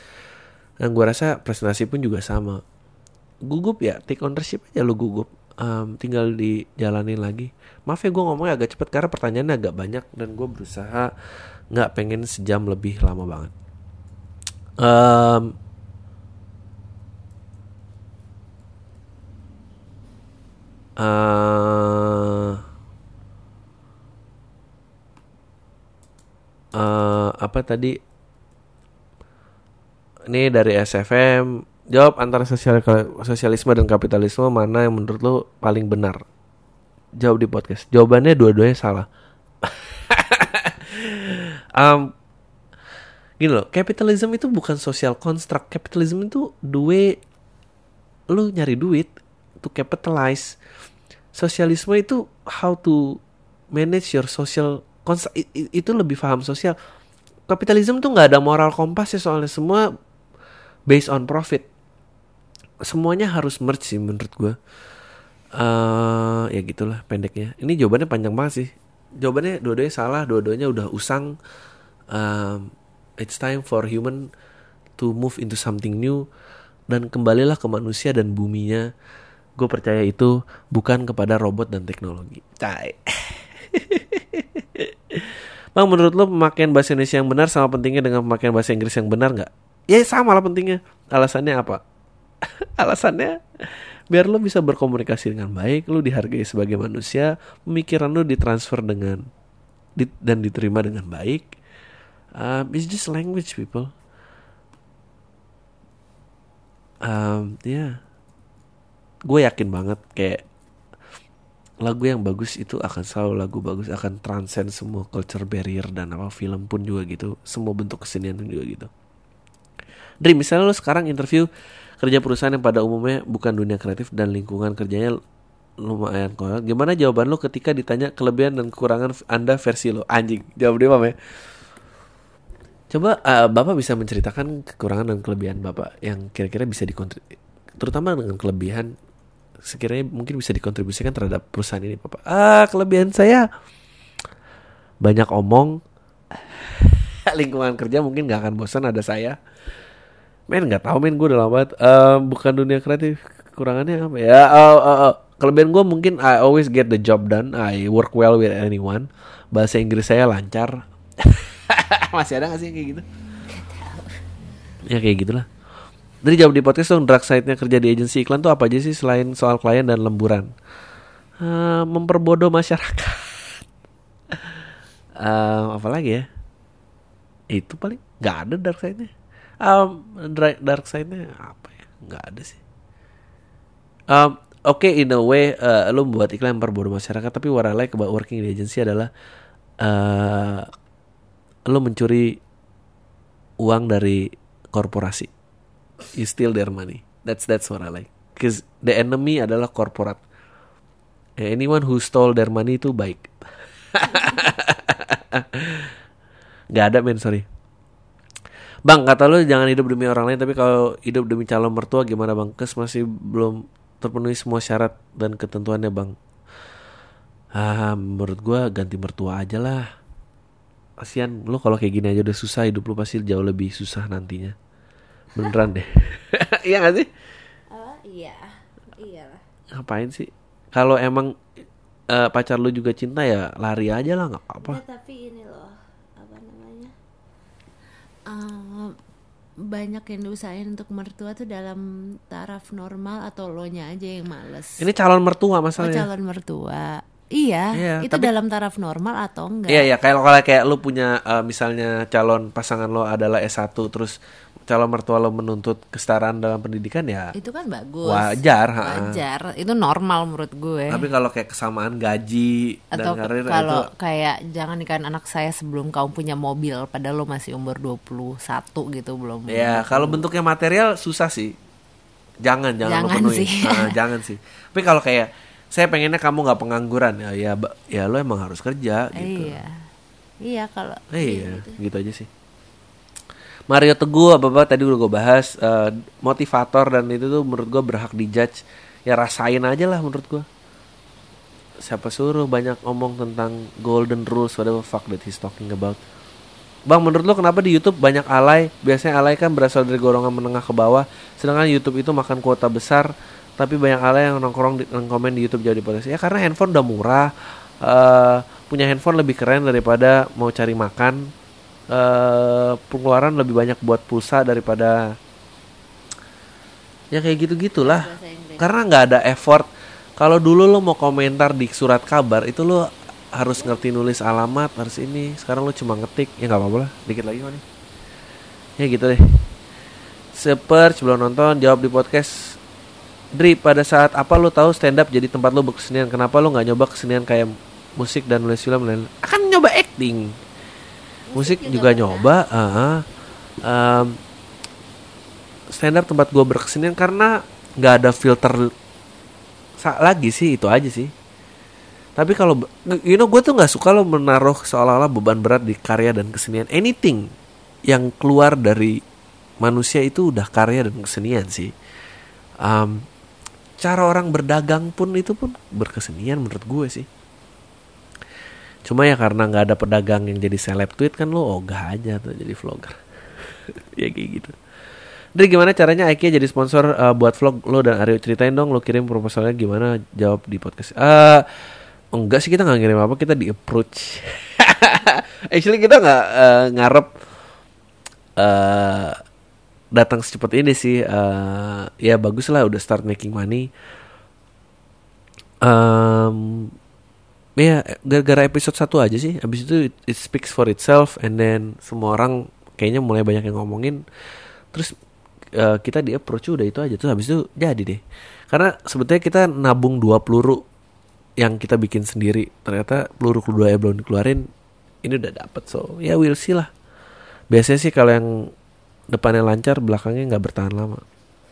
Dan gue rasa presentasi pun juga sama. Gugup ya, take ownership aja lu gugup. Um, tinggal dijalanin lagi. Maaf ya gue ngomongnya agak cepet karena pertanyaannya agak banyak dan gue berusaha nggak pengen sejam lebih lama banget. Um, uh, uh, apa tadi? Ini dari SFM jawab antara sosial sosialisme dan kapitalisme mana yang menurut lo paling benar? Jawab di podcast. Jawabannya dua-duanya salah. um, gini loh, capitalism itu bukan social construct. Capitalism itu duit lu nyari duit to capitalize. Sosialisme itu how to manage your social. Itu lebih paham sosial. Kapitalisme tuh nggak ada moral kompas ya soalnya semua based on profit. Semuanya harus merge sih menurut gue. Uh, ya gitulah pendeknya. Ini jawabannya panjang banget sih. Jawabannya dua-duanya salah, dua-duanya udah usang. Um, it's time for human to move into something new dan kembalilah ke manusia dan buminya. Gue percaya itu bukan kepada robot dan teknologi. Cai. Bang, menurut lo pemakaian bahasa Indonesia yang benar sama pentingnya dengan pemakaian bahasa Inggris yang benar nggak? Ya sama lah pentingnya. Alasannya apa? Alasannya biar lo bisa berkomunikasi dengan baik, lo dihargai sebagai manusia, pemikiran lo ditransfer dengan di, dan diterima dengan baik. Um, it's just language, people. Um, yeah. Gue yakin banget kayak lagu yang bagus itu akan selalu lagu bagus akan transcend semua culture barrier dan apa film pun juga gitu semua bentuk kesenian pun juga gitu Dream misalnya lo sekarang interview kerja perusahaan yang pada umumnya bukan dunia kreatif dan lingkungan kerjanya lumayan kok. Gimana jawaban lo ketika ditanya kelebihan dan kekurangan Anda versi lo? Anjing, jawab dia ya. Coba uh, Bapak bisa menceritakan kekurangan dan kelebihan Bapak yang kira-kira bisa dikontribusi terutama dengan kelebihan sekiranya mungkin bisa dikontribusikan terhadap perusahaan ini Bapak. Ah, kelebihan saya banyak omong. Lingkungan kerja mungkin nggak akan bosan ada saya. Men nggak tahu men gue udah lama uh, bukan dunia kreatif kekurangannya apa ya? Uh, uh, uh, kelebihan gue mungkin I always get the job done. I work well with anyone. Bahasa Inggris saya lancar. Masih ada gak sih kayak gitu? Ya kayak gitulah dari jawab di podcast dong drag side-nya kerja di agensi iklan tuh apa aja sih selain soal klien dan lemburan? Uh, memperbodoh masyarakat. Uh, apa lagi ya? Itu paling nggak ada dark side-nya um, dark side-nya apa ya? Nggak ada sih. Um, oke okay, in a way uh, lo buat iklan perbodoh masyarakat tapi what I like about working di agency adalah uh, lo mencuri uang dari korporasi you steal their money that's that's what I like cause the enemy adalah korporat anyone who stole their money itu baik nggak ada men sorry Bang, kata lu jangan hidup demi orang lain, tapi kalau hidup demi calon mertua gimana bang? Kes masih belum terpenuhi semua syarat dan ketentuannya bang. Ah, menurut gua ganti mertua aja lah. Kasian lu kalau kayak gini aja udah susah, hidup lu pasti jauh lebih susah nantinya. Beneran deh. iya gak sih? Oh iya, iyalah. Ngapain sih? Kalau emang uh, pacar lu juga cinta ya lari aja lah nggak apa-apa. Ya, tapi ini loh uh, banyak yang diusahain untuk mertua tuh dalam taraf normal atau lo nya aja yang males. Ini calon mertua masalahnya. Oh, calon mertua. Iya, iya itu tapi, dalam taraf normal atau enggak? Iya, iya, kayak kalau kayak lu punya uh, misalnya calon pasangan lo adalah S1 terus calon mertua lo menuntut kesetaraan dalam pendidikan ya itu kan bagus. wajar wajar. Ha. itu normal menurut gue. Tapi kalau kayak kesamaan gaji atau dan karir kalau itu... kayak jangan nikahin anak saya sebelum kamu punya mobil padahal lo masih umur 21 gitu belum. Ya kalau bentuknya material susah sih. Jangan jangan, jangan sih. Nah, jangan sih. Tapi kalau kayak saya pengennya kamu nggak pengangguran ya ya ya lo emang harus kerja gitu. Iya. Iya kalau iya gitu. gitu aja sih Mario Teguh apa apa tadi udah gue bahas uh, motivator dan itu tuh menurut gue berhak dijudge. Ya rasain aja lah menurut gue siapa suruh banyak omong tentang golden rules whatever fuck that he's talking about. Bang, menurut lo kenapa di YouTube banyak alay? Biasanya alay kan berasal dari golongan menengah ke bawah, sedangkan YouTube itu makan kuota besar, tapi banyak alay yang nongkrong di komen di YouTube jadi potensi. Ya karena handphone udah murah, uh, punya handphone lebih keren daripada mau cari makan, uh, pengeluaran lebih banyak buat pulsa daripada ya kayak gitu gitulah. Karena nggak ada effort. Kalau dulu lo mau komentar di surat kabar itu lo harus ngerti nulis alamat harus ini. Sekarang lu cuma ngetik ya nggak apa-apa lah. Dikit lagi nih ya gitu deh. Seper sebelum nonton jawab di podcast. Dri pada saat apa lu tahu stand up jadi tempat lu berkesenian? Kenapa lu nggak nyoba kesenian kayak musik dan nulis film dan akan nyoba acting musik, juga, nyoba uh -huh. um, tempat gua berkesenian karena nggak ada filter lagi sih itu aja sih tapi kalau you know gue tuh nggak suka lo menaruh seolah-olah beban berat di karya dan kesenian. Anything yang keluar dari manusia itu udah karya dan kesenian sih. Um, cara orang berdagang pun itu pun berkesenian menurut gue sih. Cuma ya karena nggak ada pedagang yang jadi seleb tweet kan lo ogah aja tuh jadi vlogger. ya kayak gitu. Dari gimana caranya Aiki jadi sponsor uh, buat vlog lo dan Aryo ceritain dong lo kirim proposalnya gimana jawab di podcast. Uh, enggak sih kita nggak ngirim apa kita di approach actually kita nggak uh, ngarep uh, datang secepat ini sih uh, ya bagus lah udah start making money um, ya gara-gara episode satu aja sih. Abis itu it, it speaks for itself and then semua orang kayaknya mulai banyak yang ngomongin. Terus uh, kita di approach udah itu aja. Tuh habis itu jadi deh. Karena sebetulnya kita nabung dua peluru yang kita bikin sendiri. Ternyata peluru kedua ya belum dikeluarin ini udah dapet. So ya we'll see lah. Biasanya sih kalau yang depannya lancar belakangnya nggak bertahan lama.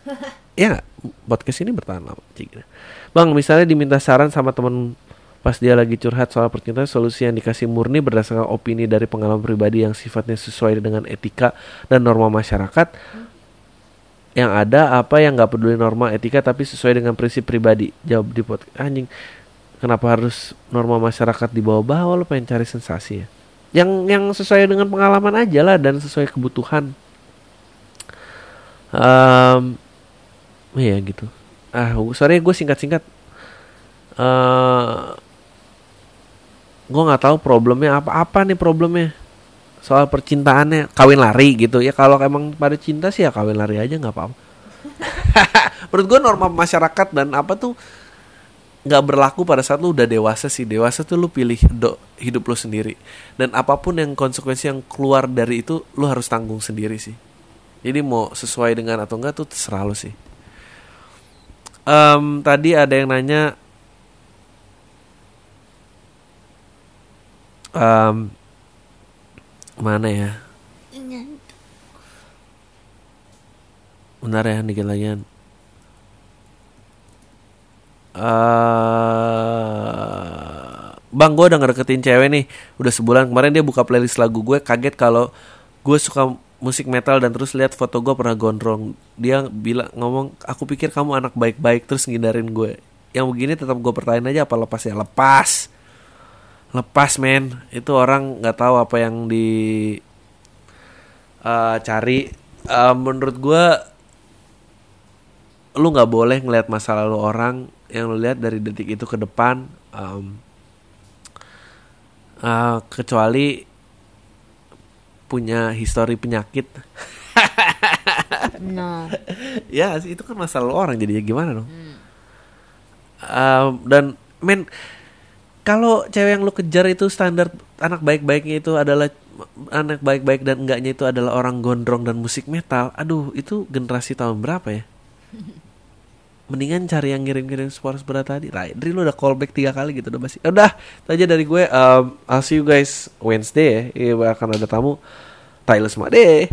Ya podcast ini bertahan lama bang misalnya diminta saran sama temen pas dia lagi curhat soal percintaan solusi yang dikasih murni berdasarkan opini dari pengalaman pribadi yang sifatnya sesuai dengan etika dan norma masyarakat yang ada apa yang nggak peduli norma etika tapi sesuai dengan prinsip pribadi. Jawab di podcast anjing kenapa harus norma masyarakat di bawah-bawah? Lo pengen cari sensasi ya? Yang yang sesuai dengan pengalaman aja lah dan sesuai kebutuhan. Um, iya gitu. Ah sorry gue singkat-singkat. Uh, gue nggak tahu problemnya apa-apa nih problemnya? Soal percintaannya kawin lari gitu. Ya kalau emang pada cinta sih ya kawin lari aja nggak apa-apa. Menurut gue norma masyarakat dan apa tuh nggak berlaku pada saat lu udah dewasa sih. Dewasa tuh lu pilih do, hidup lu sendiri. Dan apa pun yang konsekuensi yang keluar dari itu lu harus tanggung sendiri sih. Jadi mau sesuai dengan atau enggak tuh terserah lu sih. Um, tadi ada yang nanya um, mana ya? Benar ya dikit lagi uh, bang gue udah ngedeketin cewek nih udah sebulan. Kemarin dia buka playlist lagu gue kaget kalau gue suka musik metal dan terus lihat foto gue pernah gondrong. Dia bilang ngomong aku pikir kamu anak baik-baik terus ngindarin gue. Yang begini tetap gue pertanyaan aja apa lepas ya? Lepas lepas men. Itu orang nggak tahu apa yang di uh, cari. Uh, menurut gue lu nggak boleh ngelihat masa lalu orang yang lu lihat dari detik itu ke depan. Um, uh, kecuali punya histori penyakit. No ya itu kan masalah orang jadi gimana dong? Hmm. um, dan men kalau cewek yang lu kejar itu standar anak baik-baiknya itu adalah anak baik-baik dan enggaknya itu adalah orang gondrong dan musik metal aduh itu generasi tahun berapa ya mendingan cari yang ngirim-ngirim sport berat tadi. Lah, Dri lu udah callback tiga kali gitu udah masih. Ya udah, itu aja dari gue. Um, I'll see you guys Wednesday ya. Iya, akan ada tamu. Tyler semua deh.